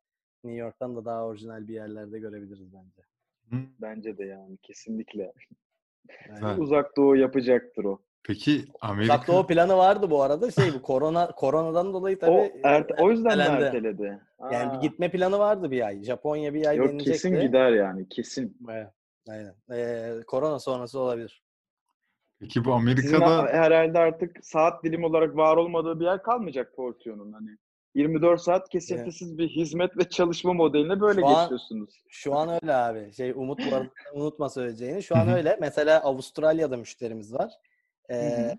New York'tan da daha orijinal bir yerlerde görebiliriz bence.
Hı.
Bence de yani kesinlikle.
Yani.
Uzak Doğu yapacaktır o.
Peki Amerika
Uzak Doğu planı vardı bu arada. Şey bu korona koronadan dolayı
O,
tabii e,
erte- o yüzden
ertelendi.
erteledi?
Yani bir
Aa.
gitme planı vardı bir ay. Japonya bir ay
Yok
denilecekti.
kesin gider yani kesin.
Evet, aynen. Ee, korona sonrası olabilir.
peki bu
Sizin
Amerika'da
herhalde artık saat dilim olarak var olmadığı bir yer kalmayacak Portio'nun hani. 24 saat kesintisiz bir hizmet ve çalışma modeline böyle
Şu an-
geçiyorsunuz.
Şu an öyle abi. Şey Umut bu arada unutma söyleyeceğini. Şu an öyle. Mesela Avustralya'da müşterimiz var. Ee,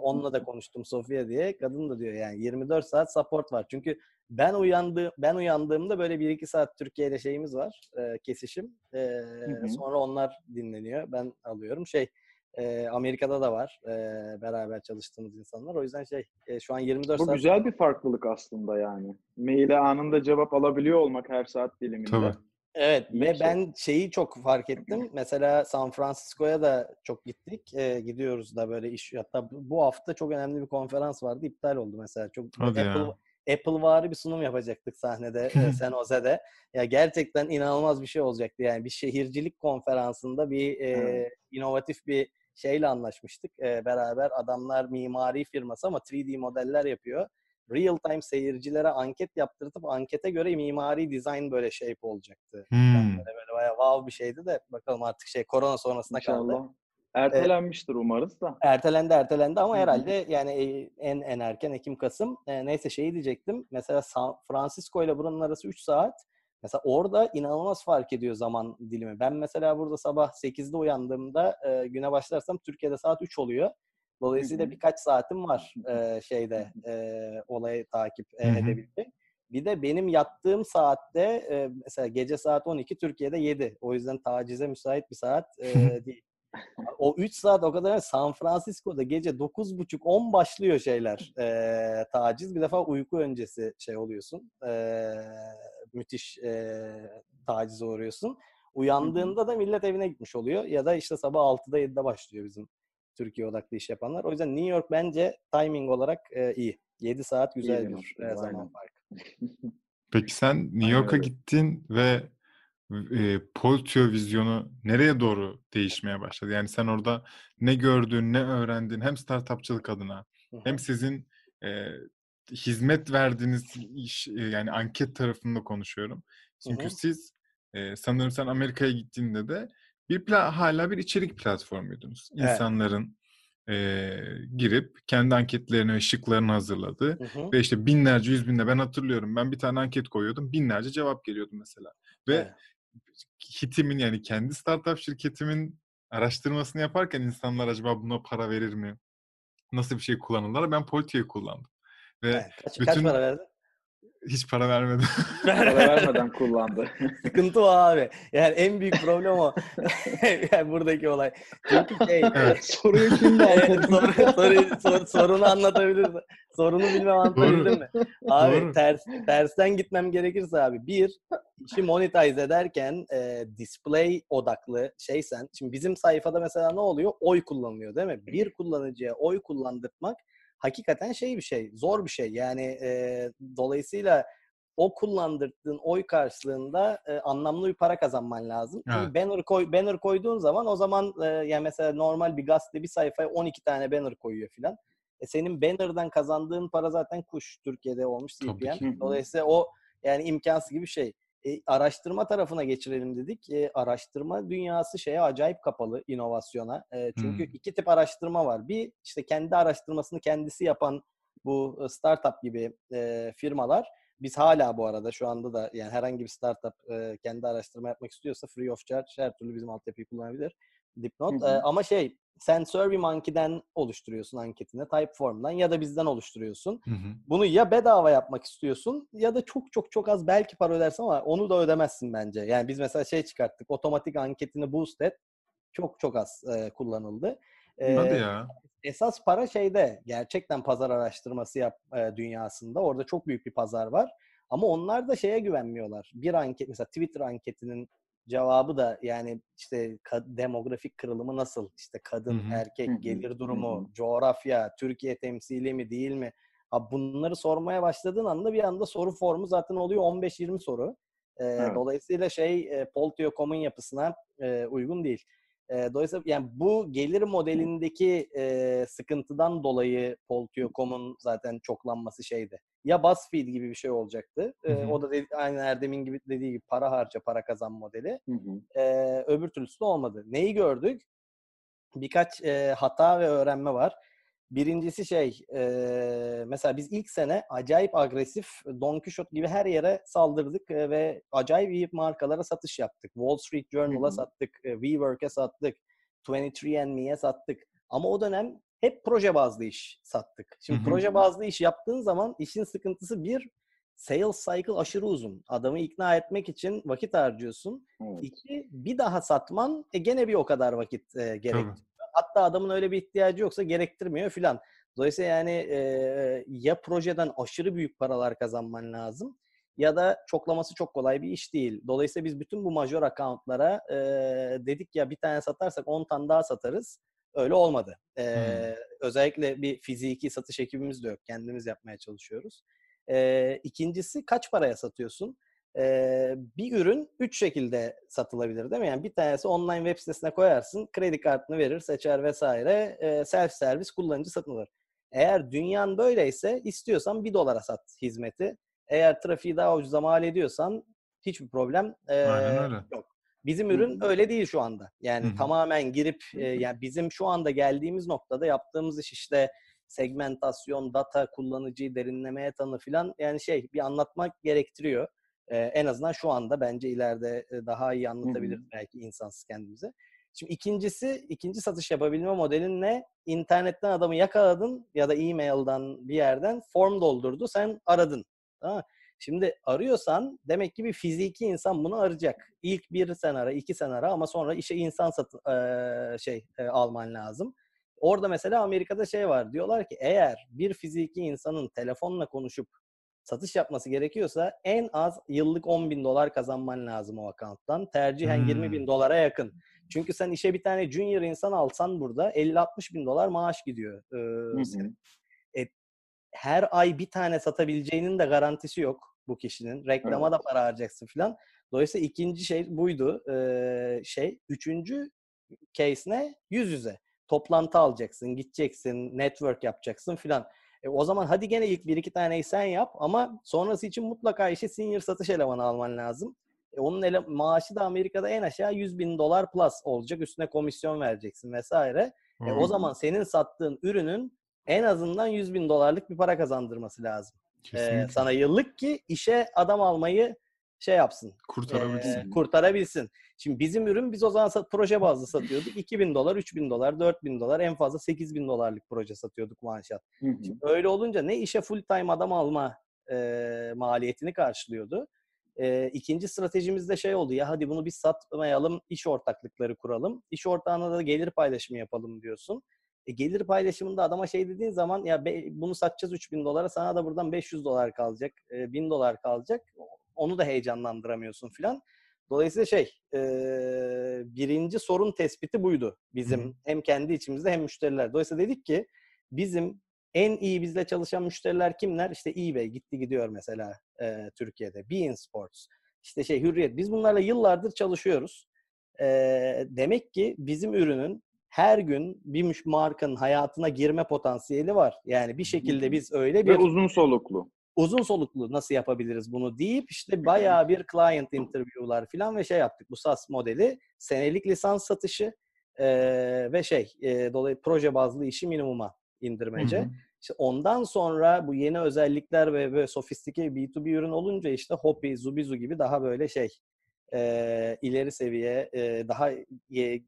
onunla da konuştum Sofia diye. Kadın da diyor yani 24 saat support var. Çünkü ben uyandı ben uyandığımda böyle 1-2 saat Türkiye ile şeyimiz var. e, kesişim. E,
hı.
sonra onlar dinleniyor. Ben alıyorum. Şey e, Amerika'da da var. e, beraber çalıştığımız insanlar. O yüzden şey e, şu an 24
Bu
saat
güzel bir farklılık aslında yani. Maile anında cevap alabiliyor olmak her saat diliminde.
Tabii.
Evet
İyi
ve
şey.
ben şeyi çok fark ettim. Mesela San Francisco'ya da çok gittik. Ee, gidiyoruz da böyle iş. Hatta bu hafta çok önemli bir konferans vardı. iptal oldu mesela. Çok
Hadi ya.
Apple Apple vari bir sunum yapacaktık sahnede e, San Jose'de. Ya gerçekten inanılmaz bir şey olacaktı. Yani bir şehircilik konferansında bir e, inovatif bir şeyle anlaşmıştık. E, beraber adamlar mimari firması ama 3D modeller yapıyor. Real time seyircilere anket yaptırtıp ankete göre mimari dizayn böyle shape olacaktı.
Hmm.
Böyle, böyle bayağı wow bir şeydi de bakalım artık şey korona sonrasında kaldı.
İnşallah. Ertelenmiştir umarız da.
Ertelendi ertelendi ama herhalde yani e, en en erken Ekim Kasım. E, neyse şeyi diyecektim. Mesela San Francisco ile buranın arası 3 saat. Mesela orada inanılmaz fark ediyor zaman dilimi. Ben mesela burada sabah 8'de uyandığımda e, güne başlarsam Türkiye'de saat 3 oluyor. Dolayısıyla
Hı hı.
birkaç saatim var e, şeyde e, olayı takip e, edebilecek. Bir de benim yattığım saatte e, mesela gece saat 12 Türkiye'de 7. O yüzden tacize müsait bir saat e, değil. O 3 saat o kadar San Francisco'da gece 9.30-10 başlıyor şeyler e, taciz. Bir defa uyku öncesi şey oluyorsun. E, müthiş e, tacize uğruyorsun. Uyandığında da millet evine gitmiş oluyor. Ya da işte sabah 6'da 7'de başlıyor bizim Türkiye odaklı iş yapanlar. O yüzden New York bence timing olarak e, iyi. 7 saat güzel
bir
bir her zaman
aynen.
fark.
Peki sen New York'a gittin ve e, Poltio vizyonu nereye doğru değişmeye başladı? Yani sen orada ne gördün, ne öğrendin hem startupçılık adına hem sizin e, hizmet verdiğiniz iş, e, yani anket tarafında konuşuyorum. Çünkü siz e, sanırım sen Amerika'ya gittiğinde de bir pla- hala bir içerik platformuydunuz. İnsanların e, girip kendi anketlerini ve şıklarını hazırladığı
Hı hı.
ve işte binlerce, yüz binle ben hatırlıyorum. Ben bir tane anket koyuyordum. Binlerce cevap geliyordu mesela. Ve
Evet.
hitimin yani kendi startup şirketimin araştırmasını yaparken insanlar acaba buna para verir mi? Nasıl bir şey kullanırlar? Ben Poltio'yu kullandım. Ve
Evet. Kaç, kaç
bütün
para verdin?
Hiç para vermedim.
Para vermeden kullandı.
Sıkıntı o abi. Yani en büyük problem o. yani buradaki olay. Çünkü şey,
Evet.
Soruyu şimdi
Evet,
anladım.
soru, soru, sor- sorunu anlatabilirsin. Sorunu bilmem anlatabildim mi? Abi
Doğru.
ters, tersten gitmem gerekirse abi. Bir, işi monetize ederken e, display odaklı şeysen. Şimdi bizim sayfada mesela ne oluyor? Oy kullanılıyor değil mi? Bir kullanıcıya oy kullandırmak hakikaten şey bir şey. Zor bir şey. Yani e, dolayısıyla o kullandırdığın oy karşılığında e, anlamlı bir para kazanman lazım. Çünkü
Evet.
banner koy banner koyduğun zaman o zaman e, yani mesela normal bir gazete bir sayfaya 12 tane banner koyuyor filan. E senin banner'dan kazandığın para zaten kuş Türkiye'de olmuş CPM. Dolayısıyla o yani imkansız gibi bir şey. E, araştırma tarafına geçirelim dedik. E, araştırma dünyası şeye acayip kapalı inovasyona. E, çünkü
Hmm.
iki tip araştırma var. Bir işte kendi araştırmasını kendisi yapan bu e, startup gibi e, firmalar. Biz hala bu arada şu anda da yani herhangi bir startup e, kendi araştırma yapmak istiyorsa free of charge her türlü bizim altyapıyı kullanabilir. Dipnot.
Hı hı.
E, ama şey sen SurveyMonkey'den oluşturuyorsun anketini, Typeform'dan ya da bizden oluşturuyorsun.
Hı hı.
Bunu ya bedava yapmak istiyorsun ya da çok çok çok az belki para ödersin ama onu da ödemezsin bence. Yani biz mesela şey çıkarttık. Otomatik anketini boost et. Çok çok az e, kullanıldı. E,
Hadi ya.
esas para şeyde gerçekten pazar araştırması yap e, dünyasında. Orada çok büyük bir pazar var. Ama onlar da şeye güvenmiyorlar. Bir anket mesela Twitter anketinin cevabı da yani işte demografik kırılımı nasıl? İşte kadın,
Hı hı.
erkek, gelir durumu,
Hı
coğrafya, Türkiye temsili mi değil mi? Ha bunları sormaya başladığın anda bir anda soru formu zaten oluyor 15-20 soru. Ee,
Evet.
Dolayısıyla şey e, Poltio.com'un yapısına e, uygun değil. E, dolayısıyla yani bu gelir modelindeki e, sıkıntıdan dolayı Poltio.com'un zaten çoklanması şeydi. Ya BuzzFeed gibi bir şey olacaktı. E,
Hı hı.
o da dedi, aynı Erdem'in gibi dediği gibi para harca para kazan modeli.
Hı hı.
E, öbür türlüsü de olmadı. Neyi gördük? Birkaç e, hata ve öğrenme var. Birincisi şey, e, mesela biz ilk sene acayip agresif Don Quixote gibi her yere saldırdık ve acayip iyi markalara satış yaptık. Wall Street Journal'a sattık, WeWork'e sattık, 23andMe'ye sattık. Ama o dönem hep proje bazlı iş sattık. Şimdi proje bazlı iş yaptığın zaman işin sıkıntısı bir, sales cycle aşırı uzun. Adamı ikna etmek için vakit harcıyorsun.
Evet.
İki, bir daha satman e, gene bir o kadar vakit e, gerektiriyor. Hatta adamın öyle bir ihtiyacı yoksa gerektirmiyor filan. Dolayısıyla yani e, ya projeden aşırı büyük paralar kazanman lazım ya da çoklaması çok kolay bir iş değil. Dolayısıyla biz bütün bu major accountlara e, dedik ya bir tane satarsak 10 tane daha satarız. Öyle olmadı. E,
Hmm.
Özellikle bir fiziki satış ekibimiz de yok. Kendimiz yapmaya çalışıyoruz. E, ikincisi kaç paraya satıyorsun? Ee, bir ürün üç şekilde satılabilir değil mi? Yani bir tanesi online web sitesine koyarsın, kredi kartını verir, seçer vesaire, e, self servis kullanıcı satın alır. Eğer dünyan böyleyse istiyorsan bir dolara sat hizmeti. Eğer trafiği daha ucuza mal ediyorsan hiçbir problem e,
Aynen öyle.
yok. Bizim ürün
hı.
öyle değil şu anda. Yani
Hı hı.
tamamen girip e, yani bizim şu anda geldiğimiz noktada yaptığımız iş işte segmentasyon, data, kullanıcıyı derinlemeye tanı filan yani şey bir anlatmak gerektiriyor. Ee, en azından şu anda bence ileride e, daha iyi anlatabiliriz belki insansız kendimize. Şimdi ikincisi, ikinci satış yapabilme modelin ne? İnternetten adamı yakaladın ya da e-mail'dan bir yerden form doldurdu, sen aradın. Tamam? Şimdi arıyorsan demek ki bir fiziki insan bunu arayacak. İlk bir sen ara, iki sen ara ama sonra işe insan satın, eee, şey e, alman lazım. Orada mesela Amerika'da şey var. Diyorlar ki eğer bir fiziki insanın telefonla konuşup satış yapması gerekiyorsa en az yıllık 10 bin dolar kazanman lazım o account'tan. Tercihen
Hmm.
20 bin dolara yakın. Çünkü sen işe bir tane junior insan alsan burada 50-60 bin dolar maaş gidiyor. Ee, senin. E, her ay bir tane satabileceğinin de garantisi yok bu kişinin. Reklama da para harcayacaksın falan. Dolayısıyla ikinci şey buydu. Ee, şey üçüncü case ne? Yüz yüze. Toplantı alacaksın, gideceksin, network yapacaksın filan. E, o zaman hadi gene ilk bir iki taneyi sen yap ama sonrası için mutlaka işe senior satış elemanı alman lazım. E, onun ele, maaşı da Amerika'da en aşağı 100 bin dolar plus olacak. Üstüne komisyon vereceksin vesaire. E, o
Hı,
zaman senin sattığın ürünün en azından 100 bin dolarlık bir para kazandırması lazım. E, sana yıllık ki işe adam almayı şey yapsın.
kurtarabilsin.
e, kurtarabilsin. Şimdi bizim ürün biz o zaman sat- proje bazlı satıyorduk. 2000 dolar, 3000 dolar, 4000 dolar en fazla 8000 dolarlık proje satıyorduk manşat. Şimdi öyle olunca ne işe full time adam alma e, maliyetini karşılıyordu. E, ikinci stratejimiz de şey oldu ya hadi bunu biz satmayalım, iş ortaklıkları kuralım. İş ortağına da gelir paylaşımı yapalım diyorsun. E, gelir paylaşımında adama şey dediğin zaman ya be- bunu satacağız 3000 dolara sana da buradan 500 dolar kalacak, e, 1000 dolar kalacak. Onu da heyecanlandıramıyorsun filan. Dolayısıyla şey e, birinci sorun tespiti buydu bizim
Hı hı.
hem kendi içimizde hem müşteriler. Dolayısıyla dedik ki bizim en iyi bizle çalışan müşteriler kimler? İşte eBay gitti gidiyor mesela e, Türkiye'de. Bein Sports. İşte şey Hürriyet. Biz bunlarla yıllardır çalışıyoruz. E, demek ki bizim ürünün her gün bir markanın hayatına girme potansiyeli var. Yani bir şekilde biz öyle bir
Ve uzun soluklu.
Uzun soluklu nasıl yapabiliriz bunu deyip işte bayağı bir client interview'lar falan ve şey yaptık. Bu SaaS modeli senelik lisans satışı eee, ve şey eee, dolayı proje bazlı işi minimuma indirmece.
Hı hı.
İşte ondan sonra bu yeni özellikler ve böyle sofistike B2B ürün olunca işte Hopi, Zubizu gibi daha böyle şey eee, ileri seviye eee, daha ye-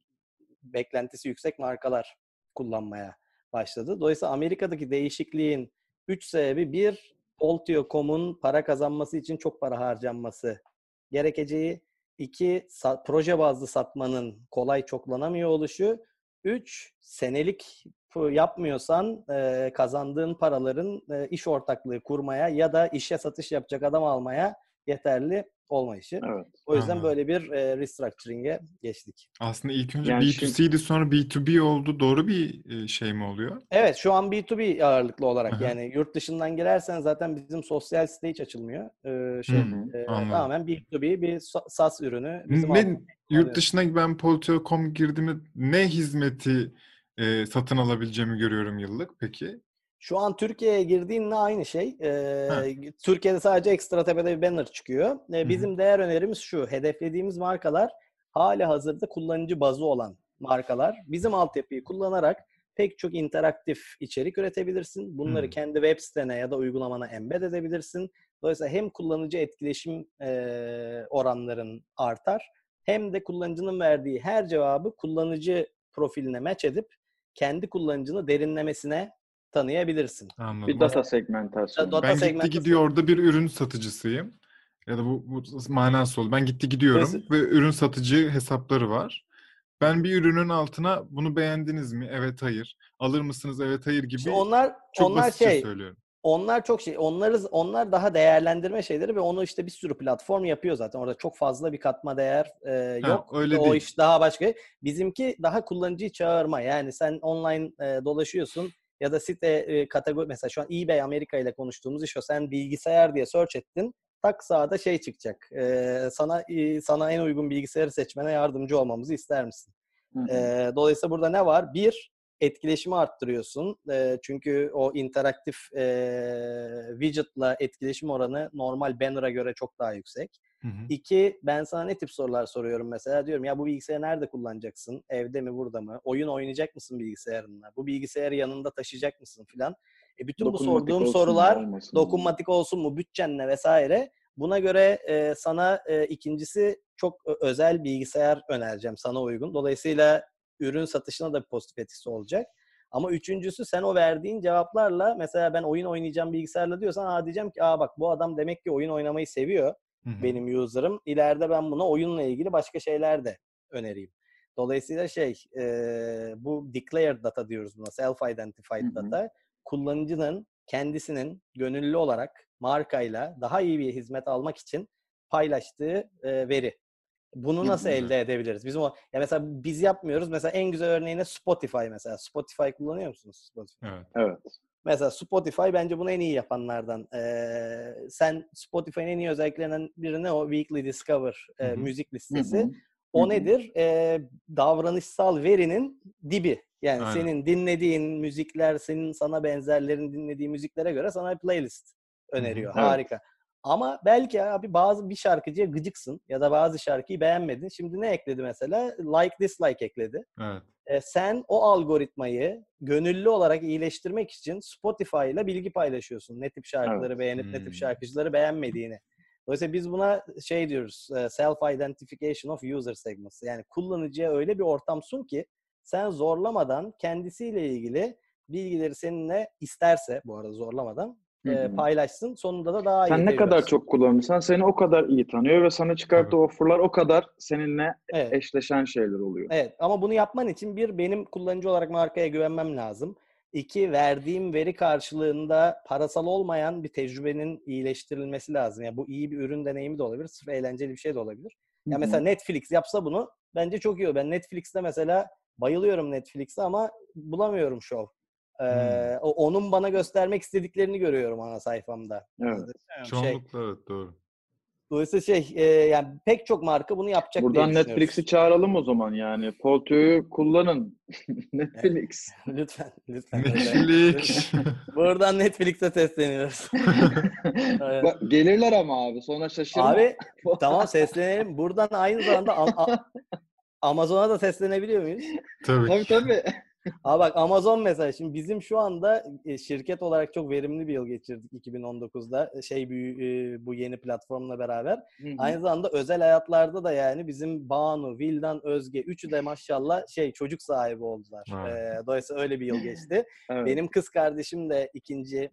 beklentisi yüksek markalar kullanmaya başladı. Dolayısıyla Amerika'daki değişikliğin üç sebebi bir Poltio.com'un para kazanması için çok para harcanması gerekeceği. iki proje bazlı satmanın kolay çoklanamıyor oluşu. Üç senelik yapmıyorsan e, kazandığın paraların e, iş ortaklığı kurmaya ya da işe satış yapacak adam almaya yeterli olmayışı.
Evet.
O yüzden
Anladım.
böyle bir e, restructuring'e geçtik.
Aslında ilk önce
Yani
B2C'ydi sonra B2B oldu. Doğru bir şey mi oluyor?
Evet şu an B2B ağırlıklı olarak
Aha.
yani yurt dışından girersen zaten bizim sosyal site hiç açılmıyor. Ee, şey
Hı hı,
e,
anladım.
tamamen B2B bir sa- SaaS ürünü. Bizim
Ne, yurt dışına ben Politeo.com girdiğimde ne hizmeti e, satın alabileceğimi görüyorum yıllık peki?
Şu an Türkiye'ye girdiğinle aynı şey. Ee,
Ha.
Türkiye'de sadece ekstra tepede bir banner çıkıyor. Ee, bizim değer önerimiz şu. Hedeflediğimiz markalar hali hazırda kullanıcı bazı olan markalar. Bizim altyapıyı kullanarak pek çok interaktif içerik üretebilirsin. Bunları
Hı.
kendi web sitene ya da uygulamana embed edebilirsin. Dolayısıyla hem kullanıcı etkileşim e, oranların artar hem de kullanıcının verdiği her cevabı kullanıcı profiline match edip kendi kullanıcını derinlemesine tanıyabilirsin.
Anladım.
Bir data segmentasyonu.
Data
ben gitti gidiyor orada bir ürün satıcısıyım. Ya da bu, bu manası oldu. Ben gitti gidiyorum
Mesela-
ve ürün satıcı hesapları var. Ben bir ürünün altına bunu beğendiniz mi? Evet hayır. Alır mısınız? Evet hayır gibi
İşte onlar
çok
onlar
basitçe
şey
söylüyorum.
onlar çok şey onları onlar daha değerlendirme şeyleri ve onu işte bir sürü platform yapıyor zaten. Orada çok fazla bir katma değer e,
Ha,
yok.
öyle
o
değil.
iş daha başka. Bizimki daha kullanıcıyı çağırma. Yani sen online e, dolaşıyorsun ya da site e, kategori mesela şu an eBay Amerika ile konuştuğumuz iş o. Sen bilgisayar diye search ettin. Tak sağda şey çıkacak. E, sana e, sana en uygun bilgisayarı seçmene yardımcı olmamızı ister misin?
Hı hı.
Ee, dolayısıyla burada ne var? Bir, etkileşimi arttırıyorsun. Ee, çünkü o interaktif e, widget'la etkileşim oranı normal banner'a göre çok daha yüksek.
Hı hı.
İki, ben sana ne tip sorular soruyorum mesela? Diyorum ya bu bilgisayarı nerede kullanacaksın? Evde mi, burada mı? Oyun oynayacak mısın bilgisayarınla? Bu bilgisayarı yanında taşıyacak mısın filan? E bütün bu sorduğum
mu,
sorular
mı?
dokunmatik olsun mu, bütçenle vesaire. Buna göre e, sana e, ikincisi çok özel bilgisayar önereceğim sana uygun. Dolayısıyla ürün satışına da bir pozitif etkisi olacak. Ama üçüncüsü sen o verdiğin cevaplarla mesela ben oyun oynayacağım bilgisayarla diyorsan aa diyeceğim ki aa bak bu adam demek ki oyun oynamayı seviyor
Hı hı.
benim user'ım. İleride ben buna oyunla ilgili başka şeyler de önereyim. Dolayısıyla şey e, bu declared data diyoruz buna self-identified
Hı hı.
data kullanıcının kendisinin gönüllü olarak markayla daha iyi bir hizmet almak için paylaştığı e, veri. Bunu nasıl elde edebiliriz? Bizim o ya mesela biz yapmıyoruz. Mesela en güzel örneğine Spotify mesela. Spotify kullanıyor musunuz? Spotify.
Evet.
Evet.
Mesela Spotify bence bunu en iyi yapanlardan. Ee, sen Spotify'ın en iyi özelliklerinden birini o Weekly Discover e,
Hı hı.
müzik
Hı
listesi.
hı.
O nedir? Ee, davranışsal verinin dibi. Yani
Aynen.
senin dinlediğin müzikler, senin sana benzerlerin dinlediği müziklere göre sana bir playlist öneriyor.
Evet.
Harika. Ama belki abi bazı bir şarkıcıya gıcıksın ya da bazı şarkıyı beğenmedin. Şimdi ne ekledi mesela? Like dislike ekledi.
Evet.
E, sen o algoritmayı gönüllü olarak iyileştirmek için Spotify ile bilgi paylaşıyorsun. Ne tip şarkıları beğenip ne
Hmm.
tip şarkıcıları beğenmediğini. Dolayısıyla biz buna şey diyoruz, self-identification of user segments. Yani kullanıcıya öyle bir ortam sun ki sen zorlamadan kendisiyle ilgili bilgileri seninle isterse bu arada zorlamadan e, paylaşsın. Sonunda da daha iyi
Sen ne kadar çok kullanırsan seni o kadar iyi tanıyor ve sana çıkarttığı offerlar o kadar seninle
Evet.
eşleşen şeyler oluyor.
Evet ama bunu yapman için bir benim kullanıcı olarak markaya güvenmem lazım. İki verdiğim veri karşılığında parasal olmayan bir tecrübenin iyileştirilmesi lazım. Yani bu iyi bir ürün deneyimi de olabilir, sırf eğlenceli bir şey de olabilir. Ya
hı.
mesela Netflix yapsa bunu bence çok iyi olur. Ben Netflix'te mesela bayılıyorum Netflix'e ama bulamıyorum show. Ee, o- onun bana göstermek istediklerini görüyorum ana sayfamda.
Evet.
Muyum? Şey,
Çoğunlukla evet doğru.
dolayısıyla şey e, yani pek çok marka bunu yapacak
Buradan. Netflix'i çağıralım o zaman yani. Polto'yu kullanın. Netflix.
Lütfen, lütfen.
Netflix.
Buradan Netflix'e sesleniyoruz. Evet.
Bak, gelirler ama abi sonra şaşırma.
Abi tamam seslenelim. Buradan aynı zamanda Amazon'a da seslenebiliyor muyuz?
Tabii
tabii tabii.
Aa bak Amazon mesela şimdi bizim şu anda e, şirket olarak çok verimli bir yıl geçirdik 2019'da E, şey bu, e, bu yeni platformla beraber.
Hı hı.
Aynı zamanda özel hayatlarda da yani bizim Banu, Vildan, Özge üçü de maşallah şey çocuk sahibi oldular. Ee, dolayısıyla öyle bir yıl geçti.
Evet.
Benim kız kardeşim de ikinci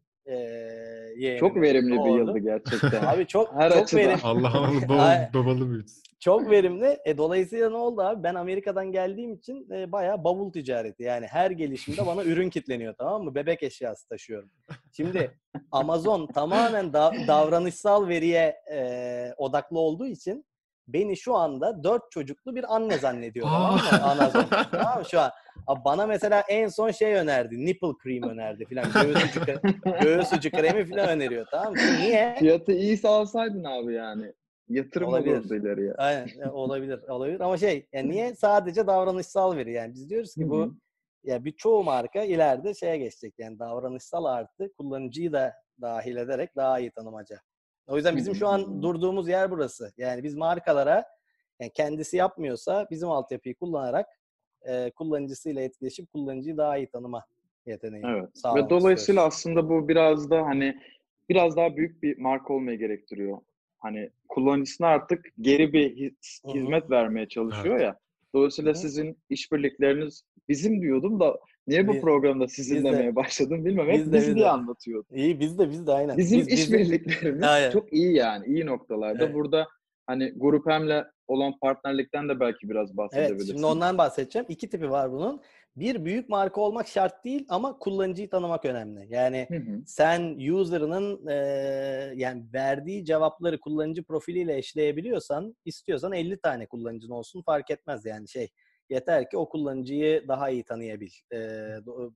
e,
Çok verimli bir
doğdu.
yıldı gerçekten.
Abi çok
Her
çok
açıdan.
verimli.
Allah analı
Ay.
babalı, babalı büyütsün.
Çok verimli. E, dolayısıyla ne oldu abi? Ben Amerika'dan geldiğim için e, bayağı bavul ticareti. Yani her gelişimde bana ürün kitleniyor tamam mı? Bebek eşyası taşıyorum. Şimdi Amazon tamamen da- davranışsal veriye e, odaklı olduğu için beni şu anda dört çocuklu bir anne zannediyor tamam mı? Amazon. tamam mı şu an? Abi bana mesela en son şey önerdi. Nipple cream önerdi filan. Göğüs ucu, kre- göğüs ucu kremi filan öneriyor tamam mı? Niye?
Fiyatı iyiyse alsaydın abi yani. Yatırım
Olabilir.
olurdu ileriye.
Aynen olabilir olabilir ama şey yani niye sadece davranışsal veri yani biz diyoruz ki bu ya bir çoğu marka ileride şeye geçecek yani davranışsal artı kullanıcıyı da dahil ederek daha iyi tanımaca. O yüzden bizim şu an durduğumuz yer burası. Yani biz markalara yani kendisi yapmıyorsa bizim altyapıyı kullanarak e, kullanıcısıyla etkileşip kullanıcıyı daha iyi tanıma yeteneği
Evet. Ve dolayısıyla
istiyoruz.
aslında bu biraz da hani biraz daha büyük bir marka olmayı gerektiriyor. Hani kullanıcısına artık geri bir hizmet vermeye çalışıyor ya. Dolayısıyla
Hı hı.
sizin işbirlikleriniz bizim diyordum da niye bu
Biz-
programda sizin
biz de-
demeye başladım bilmem. Hep
biz de-
biz
biz
diye
de.
anlatıyordum.
İyi biz de biz de aynen.
Bizim
Biz-
işbirliklerimiz
Aynen.
çok iyi yani. iyi noktalarda.
Evet.
Burada hani Grup Hem'le olan partnerlikten de belki biraz bahsedebilirsin.
Evet, şimdi ondan bahsedeceğim. İki tipi var bunun. Bir büyük marka olmak şart değil ama kullanıcıyı tanımak önemli. Yani
Hı hı.
sen user'ının e, yani verdiği cevapları kullanıcı profiliyle eşleyebiliyorsan, istiyorsan 50 tane kullanıcın olsun fark etmez yani şey. Yeter ki o kullanıcıyı daha iyi tanıyabil. E,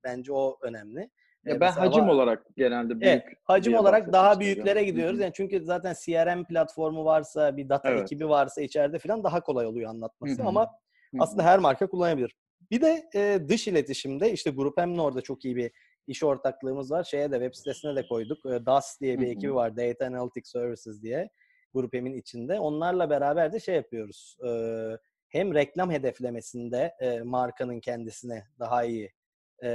bence o önemli.
Ya ben
mesela
hacim
va-
olarak genelde büyük
Evet, hacim olarak daha büyüklere
istiyorum.
gidiyoruz. Yani çünkü zaten CRM platformu varsa, bir data
Evet.
ekibi varsa içeride falan daha kolay oluyor anlatması.
Hı hı.
Ama
Hı hı.
aslında her marka kullanabilir. Bir de e, dış iletişimde işte Grup Hem'le orada çok iyi bir iş ortaklığımız var. Şeye de web sitesine de koyduk. E, DAS diye bir ekibi var. Data Analytics Services diye. Grup Hem'in içinde. Onlarla beraber de şey yapıyoruz. E, hem reklam hedeflemesinde e, markanın kendisine daha iyi e,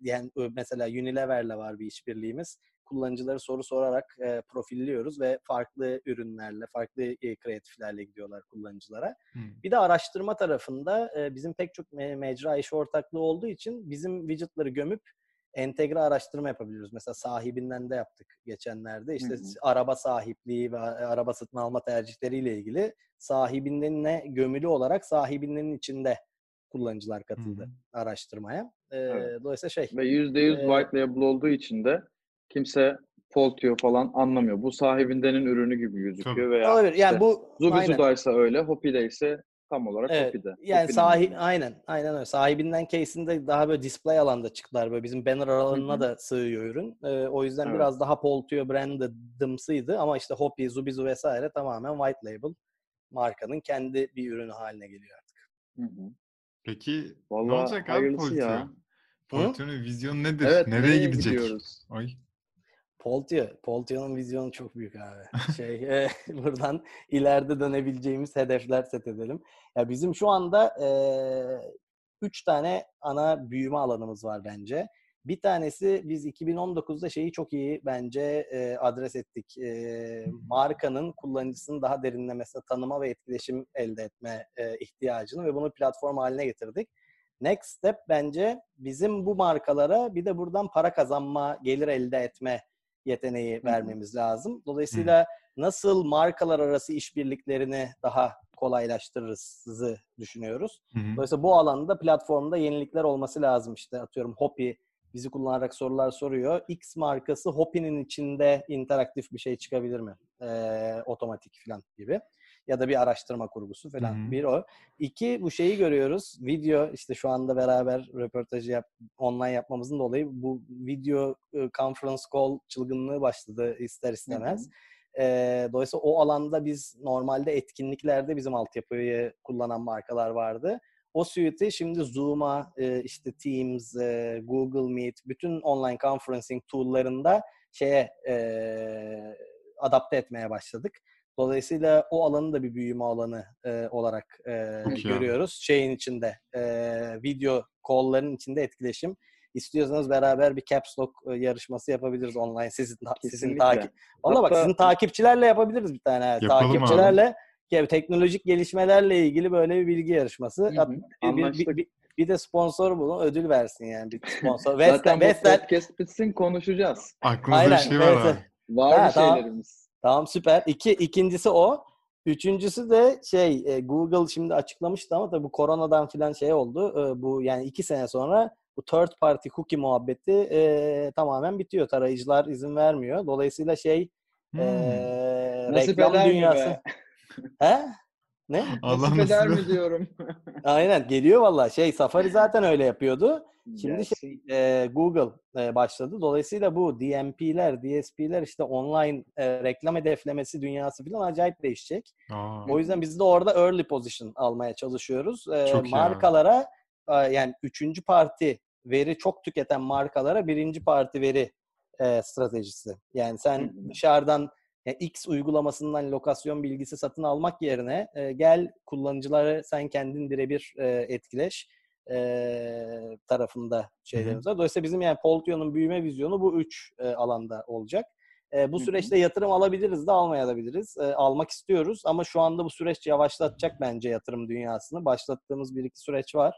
yani mesela Unilever'le var bir işbirliğimiz. Kullanıcıları soru sorarak e, profilliyoruz ve farklı ürünlerle, farklı e, kreatiflerle gidiyorlar kullanıcılara.
Hı.
Bir de araştırma tarafında e, bizim pek çok me- mecra iş ortaklığı olduğu için bizim widget'ları gömüp entegre araştırma yapabiliyoruz. Mesela sahibinden de yaptık geçenlerde. İşte
Hı hı.
araba sahipliği ve a- araba satın alma tercihleriyle ilgili sahibinden gömülü olarak sahibinden içinde kullanıcılar katıldı
Hı
araştırmaya. E,
Evet.
Dolayısıyla şey
Ve %100
Ee,
white label olduğu için de kimse Poltio falan anlamıyor. Bu sahibindenin ürünü gibi gözüküyor
Tabii.
veya
olabilir. Yani
işte
bu.
Zubizuda'ysa öyle, Hopi'deyse tam olarak
Evet.
Hopi'de.
Yani
Hopi'nin
sahi aynen aynen öyle. Sahibinden case'inde daha böyle display alanda çıktılar böyle bizim banner aralarına da sığıyor ürün. Ee, o yüzden
Evet.
biraz daha Poltio brandedımsıydı ama işte Hopi, Zubizu vesaire tamamen white label markanın kendi bir ürünü haline geliyor artık.
Hı hı.
Peki ne
Vallahi
olacak abi
ya.
Politio'nun vizyonu nedir?
Evet,
nereye, gidecek?
gidiyoruz?
Ay.
Poltio, Poltio'nun vizyonu çok büyük abi. Şey, e, buradan ileride dönebileceğimiz hedefler set edelim. Ya bizim şu anda e, üç tane ana büyüme alanımız var bence. Bir tanesi biz 2019'da şeyi çok iyi bence e, adres ettik. E, markanın kullanıcısını daha derinlemesine tanıma ve etkileşim elde etme e, ihtiyacını ve bunu platform haline getirdik. Next step bence bizim bu markalara bir de buradan para kazanma, gelir elde etme yeteneği vermemiz lazım. Dolayısıyla nasıl markalar arası işbirliklerini daha kolaylaştırırızı düşünüyoruz. Dolayısıyla bu alanda platformda yenilikler olması lazım. İşte atıyorum Hopi bizi kullanarak sorular soruyor. X markası Hopi'nin içinde interaktif bir şey çıkabilir mi? Ee, otomatik falan gibi. Ya da bir araştırma kurgusu falan.
Hı hı.
Bir o. İki bu şeyi görüyoruz. Video işte şu anda beraber röportajı yap, online yapmamızın dolayı bu video e, conference call çılgınlığı başladı ister istemez. Ee, dolayısıyla o alanda biz normalde etkinliklerde bizim altyapıyı kullanan markalar vardı. O suite'i şimdi Zoom'a, e, işte Teams, e, Google Meet, bütün online conferencing tool'larında şeye e, adapte etmeye başladık. Dolayısıyla o alanı da bir büyüme alanı e, olarak e,
Çok abi.
görüyoruz. Şeyin içinde, e, video call'ların içinde etkileşim. İstiyorsanız beraber bir caps lock e, yarışması yapabiliriz online. Sizin sizin takip. Valla bak sizin takipçilerle yapabiliriz bir tane. ha.
Yapalım abi.
Takipçilerle ya, teknolojik gelişmelerle ilgili böyle bir bilgi yarışması.
Hı hı,
bir- bir, bir, bir, de sponsor bulun, ödül versin yani bir sponsor.
Zaten
Vestel,
bu
Vestel.
podcast bitsin konuşacağız.
Aklınızda
Aynen,
bir şey var abi.
Var
Ha,
bir şeylerimiz.
Tamam süper. İki, ikincisi o. Üçüncüsü de şey e, Google şimdi açıklamıştı ama tabii bu koronadan filan şey oldu. E, bu yani iki sene sonra bu third party cookie muhabbeti e, tamamen bitiyor. Tarayıcılar izin vermiyor. Dolayısıyla şey
Hmm.
e, reklam dünyası. He? Ne?
Allah
Nasip eder mi diyorum.
Aynen geliyor valla. Şey Safari zaten öyle yapıyordu. Şimdi şey,
Gelsin.
e, Google e, başladı. Dolayısıyla bu DMP'ler, DSP'ler işte online e, reklam hedeflemesi dünyası falan acayip değişecek.
Aa,
O yüzden biz de orada early position almaya çalışıyoruz. E,
Çok
markalara e, yani üçüncü parti veri çok tüketen markalara birinci parti veri e, stratejisi. Yani sen
Hı hı.
dışarıdan yani X uygulamasından lokasyon bilgisi satın almak yerine e, gel kullanıcıları sen kendin birebir e, etkileş e, tarafında şeylerimiz var. Dolayısıyla bizim yani Poltio'nun büyüme vizyonu bu üç e, alanda olacak. E, bu süreçte yatırım alabiliriz de almayabiliriz. E, almak istiyoruz ama şu anda bu süreç yavaşlatacak bence yatırım dünyasını. Başlattığımız bir iki süreç var.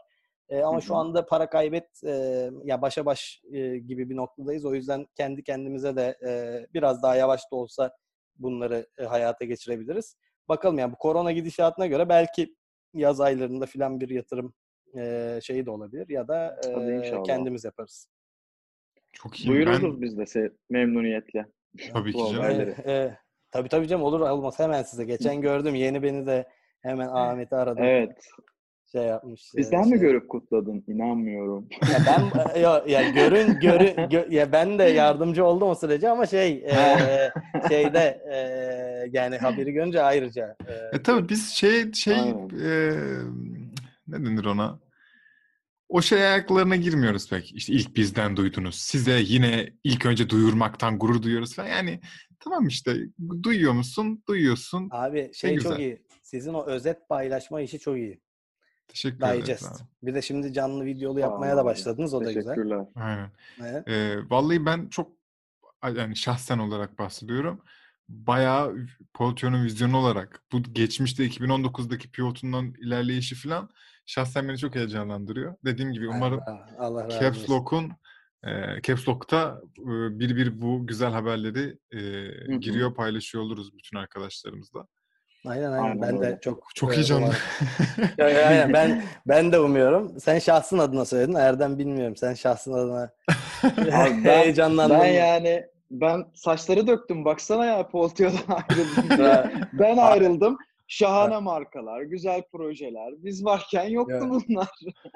E, ama şu anda para kaybet e, ya başa baş e, gibi bir noktadayız. O yüzden kendi kendimize de e, biraz daha yavaş da olsa bunları e, hayata geçirebiliriz. Bakalım yani bu korona gidişatına göre belki yaz aylarında filan bir yatırım e, şeyi de olabilir ya da e, kendimiz yaparız.
çok iyi.
Buyururuz
Ben
biz de se- memnuniyetle.
tabii ki canım.
olayları.
E, e, tabii tabii canım olur olmaz hemen size. Geçen gördüm yeni beni de hemen Ahmet'i aradım.
Evet.
Şey yapmış.
Bizden
şey-
mi görüp kutladın? İnanmıyorum.
Ya ben e, yo, ya görün görün gö- ya ben de yardımcı oldum o sürece ama şey e, şeyde e, yani haberi görünce ayrıca e,
E tabii biz şey şey
Aynen.
e, ne denir ona? O şey ayaklarına girmiyoruz pek. İşte ilk bizden duydunuz. Size yine ilk önce duyurmaktan gurur duyuyoruz falan. Yani tamam işte duyuyor musun? Duyuyorsun.
abi şey çok iyi. Sizin o özet paylaşma işi çok iyi.
Teşekkür ederiz
Digest.
abi.
Bir de şimdi canlı videolu yapmaya
Aa,
da başladınız o da güzel.
Teşekkürler.
Aynen.
Evet.
Ee, vallahi ben çok yani şahsen olarak bahsediyorum. Bayağı Poltio'nun vizyonu olarak bu geçmişte 2019'daki pivotundan ilerleyişi falan şahsen beni çok heyecanlandırıyor. Dediğim gibi umarım
Allah, Allah razı
Caps
olsun.
Lock'un e, Caps Lock'ta e, bir bir bu güzel haberleri e, giriyor paylaşıyor oluruz bütün arkadaşlarımızla.
Aynen aynen
Aynen
ben de çok
Çok
e,
heyecanlı.
umarım. Ya, ya, aynen ben ben de umuyorum. Sen şahsın adına söyledin. Erdem bilmiyorum. Sen şahsın adına
ben,
heyecanlandın.
ben yani ben saçları döktüm. Baksana ya Poltio'dan ayrıldım. ben ayrıldım. Şahane markalar, güzel projeler. Biz varken yoktu
Evet.
bunlar.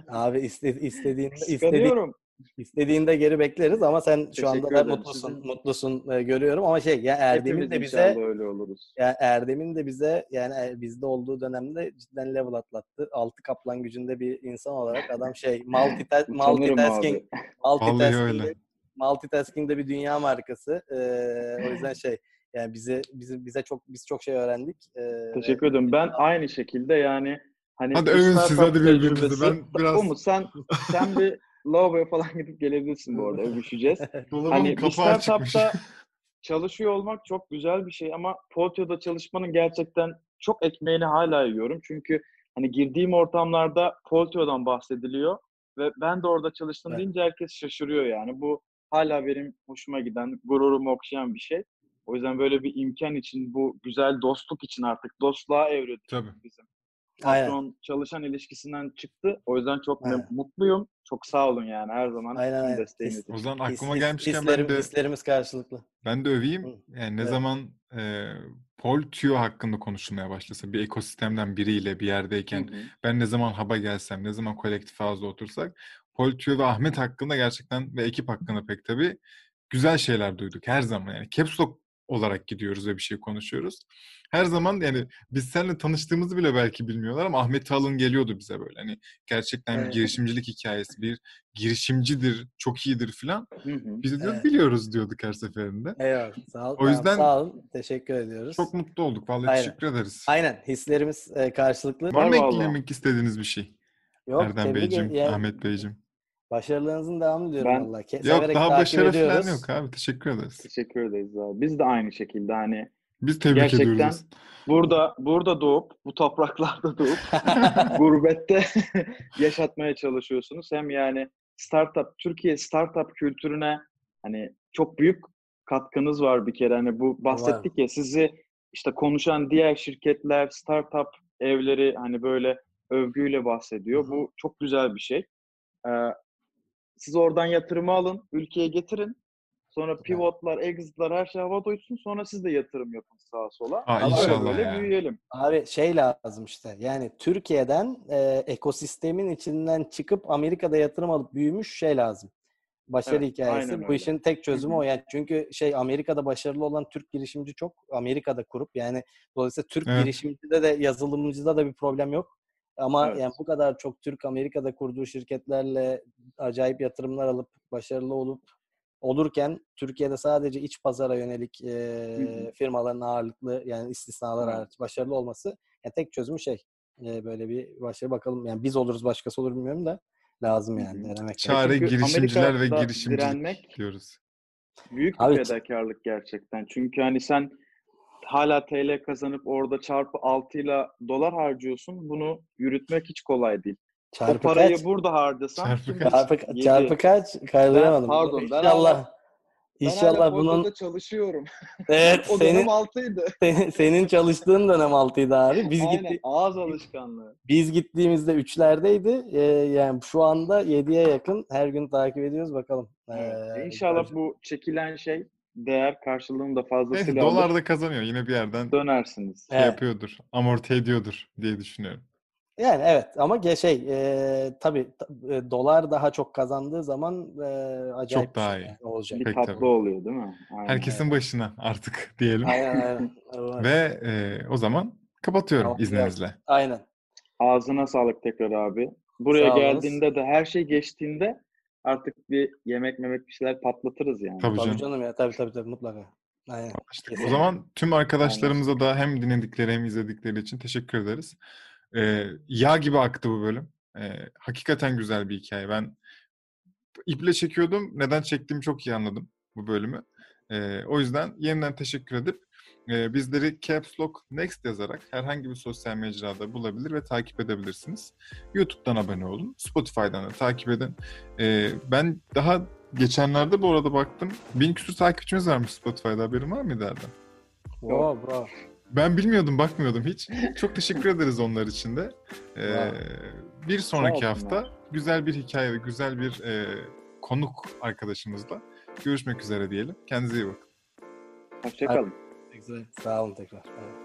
Abi iste, istediğin,
Kıskanıyorum.
İstediğinde geri bekleriz ama sen şu anda da mutlusun.
Sizin-
Mutlusun e, görüyorum ama şey ya Erdem'in de bize
öyle oluruz.
ya Erdem'in de bize yani e, bizde olduğu dönemde cidden level atlattı. Altı kaplan gücünde bir insan olarak adam şey multita
Utanırım
multitasking.
Vallahi
multitasking'de bir dünya markası. Ee, o yüzden şey yani bize bize bize çok biz çok şey öğrendik. Ee,
Teşekkür ederim. Ben aynı şekilde yani hani
Hadi övün siz, hadi birbirinizi. Ben biraz-
Umut sen sen bir lavaboya falan gidip gelebilirsin bu arada. Övüşeceğiz.
Dolabın
Hani bir startupta çalışıyor olmak çok güzel bir şey ama Poltio'da çalışmanın gerçekten çok ekmeğini hala yiyorum. Çünkü hani girdiğim ortamlarda Poltio'dan bahsediliyor ve ben de orada çalıştım
Evet.
deyince herkes şaşırıyor yani. Bu hala benim hoşuma giden, gururumu okşayan bir şey. O yüzden böyle bir imkan için, bu güzel dostluk için artık dostluğa evrildi
Tabii.
Aynen.
Patron çalışan ilişkisinden çıktı. O yüzden çok
Aynen.
mutluyum. Çok sağ olun yani her zaman
Aynen, aynen.
desteğiniz için.
O zaman aklıma
his-
gelmişken
hislerim-
ben de
hislerimiz karşılıklı.
ben de öveyim. Yani ne
evet.
zaman e, Poltio hakkında konuşulmaya başlasa bir ekosistemden biriyle bir yerdeyken
Hı hı.
ben ne zaman hub'a gelsem, ne zaman kolektif havuzda otursak Poltio ve Ahmet hakkında gerçekten ve ekip hakkında pek tabii güzel şeyler duyduk her zaman. Yani Caps Lock olarak gidiyoruz ve bir şey konuşuyoruz. Her zaman yani biz seninle tanıştığımızı bile belki bilmiyorlar ama Ahmet Talın geliyordu bize böyle. Hani gerçekten bir
Evet.
girişimcilik hikayesi, bir girişimcidir, çok iyidir filan.
Hı hı.
Biz de
Evet.
biliyoruz diyorduk her seferinde.
Eyvallah. Sağ ol.
O yüzden
sağ olun. Teşekkür ediyoruz.
Çok mutlu olduk. Vallahi
Aynen.
teşekkür ederiz.
Aynen. Hislerimiz e, karşılıklı.
Var mı eklemek istediğiniz bir şey?
Yok,
Erdem Beyciğim,
yani
Ahmet Beyciğim.
Başarılarınızın devamını diliyorum
Ben-
vallahi. Ke-
Yok daha başarı falan
ediyoruz.
yok abi. Teşekkür ederiz.
Teşekkür ederiz abi. Biz de aynı şekilde hani
Biz tebrik
Gerçekten
ediyoruz.
burada burada doğup bu topraklarda doğup gurbette yaşatmaya çalışıyorsunuz. Hem yani startup Türkiye startup kültürüne hani çok büyük katkınız var bir kere. Hani bu bahsettik ya sizi işte konuşan diğer şirketler, startup evleri hani böyle övgüyle bahsediyor.
Hı.
Bu çok güzel bir şey. Ee, siz oradan yatırımı alın, ülkeye getirin. Sonra pivotlar, exit'lar her şey havada uçsun. Sonra siz de yatırım yapın sağa sola.
Aa,
Ama
inşallah
Böyle
ya.
büyüyelim.
Abi şey lazım işte. Yani Türkiye'den e, ekosistemin içinden çıkıp Amerika'da yatırım alıp büyümüş şey lazım. Başarı
Evet,
hikayesi. Bu işin tek çözümü o. Yani çünkü şey Amerika'da başarılı olan Türk girişimci çok. Amerika'da kurup yani dolayısıyla Türk
Evet.
girişimcide de yazılımcıda da bir problem yok. Ama
Evet.
yani bu kadar çok Türk Amerika'da kurduğu şirketlerle acayip yatırımlar alıp başarılı olup olurken Türkiye'de sadece iç pazara yönelik e, firmaların ağırlıklı yani istisnalar
Evet.
hariç başarılı olması yani tek çözümü şey e, böyle bir başarı bakalım yani biz oluruz başkası olur bilmiyorum da lazım yani denemek.
Çare
Çünkü
girişimciler ve
Amerika'da
girişimcilik
direnmek-
diyoruz.
Büyük bir
Abi-
fedakarlık gerçekten. Çünkü hani sen hala TL kazanıp orada çarpı 6 ile dolar harcıyorsun. Bunu yürütmek hiç kolay değil. o
Çarpı
parayı
kaç?
burada harcasan
Çarpı kaç?
Çarpı,
Yedi.
çarpı kaç? Kavrayamadım.
pardon, ben
İnşallah.
Ben
İnşallah
hala
bunun
çalışıyorum.
evet
o
senin
dönem 6'ydı.
senin, senin çalıştığın dönem altıydı abi. Biz
Aynen.
gitti,
Ağız alışkanlığı.
biz gittiğimizde üçlerdeydi. Ee, yani şu anda 7'ye yakın her gün takip ediyoruz bakalım.
Evet.
Ee,
İnşallah bu çekilen şey değer karşılığını da
Neyse
fazlasıyla alır.
dolar da kazanıyor. Yine bir yerden
Dönersiniz.
şey
Evet.
yapıyordur. Amorti ediyordur diye düşünüyorum.
Yani evet ama ge- şey e, tabii ta- e, dolar daha çok kazandığı zaman e, acayip
Çok daha
şey
iyi.
yani olacak.
Bir tatlı
tabii.
oluyor değil mi? Aynen.
Herkesin başına artık diyelim.
Aynen aynen. Evet.
Ve e, o zaman kapatıyorum
Tamam,
izninizle.
Aynen.
Ağzına sağlık tekrar abi. Buraya
Sağ
geldiğinde de her şey geçtiğinde artık bir yemek memek bir şeyler patlatırız yani.
Tabii
Tabii
canım.
canım ya tabii tabii tabii mutlaka. Aynen.
Anlaştık. O zaman tüm arkadaşlarımıza da hem dinledikleri hem izledikleri için teşekkür ederiz. Ee, yağ gibi aktı bu bölüm. Ee, hakikaten güzel bir hikaye. Ben iple çekiyordum. Neden çektiğimi çok iyi anladım bu bölümü. Ee, o yüzden yeniden teşekkür edip e, bizleri Caps Lock Next yazarak herhangi bir sosyal mecrada bulabilir ve takip edebilirsiniz. YouTube'dan abone olun. Spotify'dan da takip edin. Ee, ben daha geçenlerde bu arada baktım. Bin küsur takipçimiz varmış Spotify'da. Haberin var mıydı Erdem?
Wow, bravo.
Ben bilmiyordum, bakmıyordum hiç. Çok teşekkür ederiz onlar için de. Ee, bir sonraki hafta güzel bir hikaye ve güzel bir e, konuk arkadaşımızla görüşmek üzere diyelim. Kendinize iyi bakın.
Hoşçakalın.
Evet.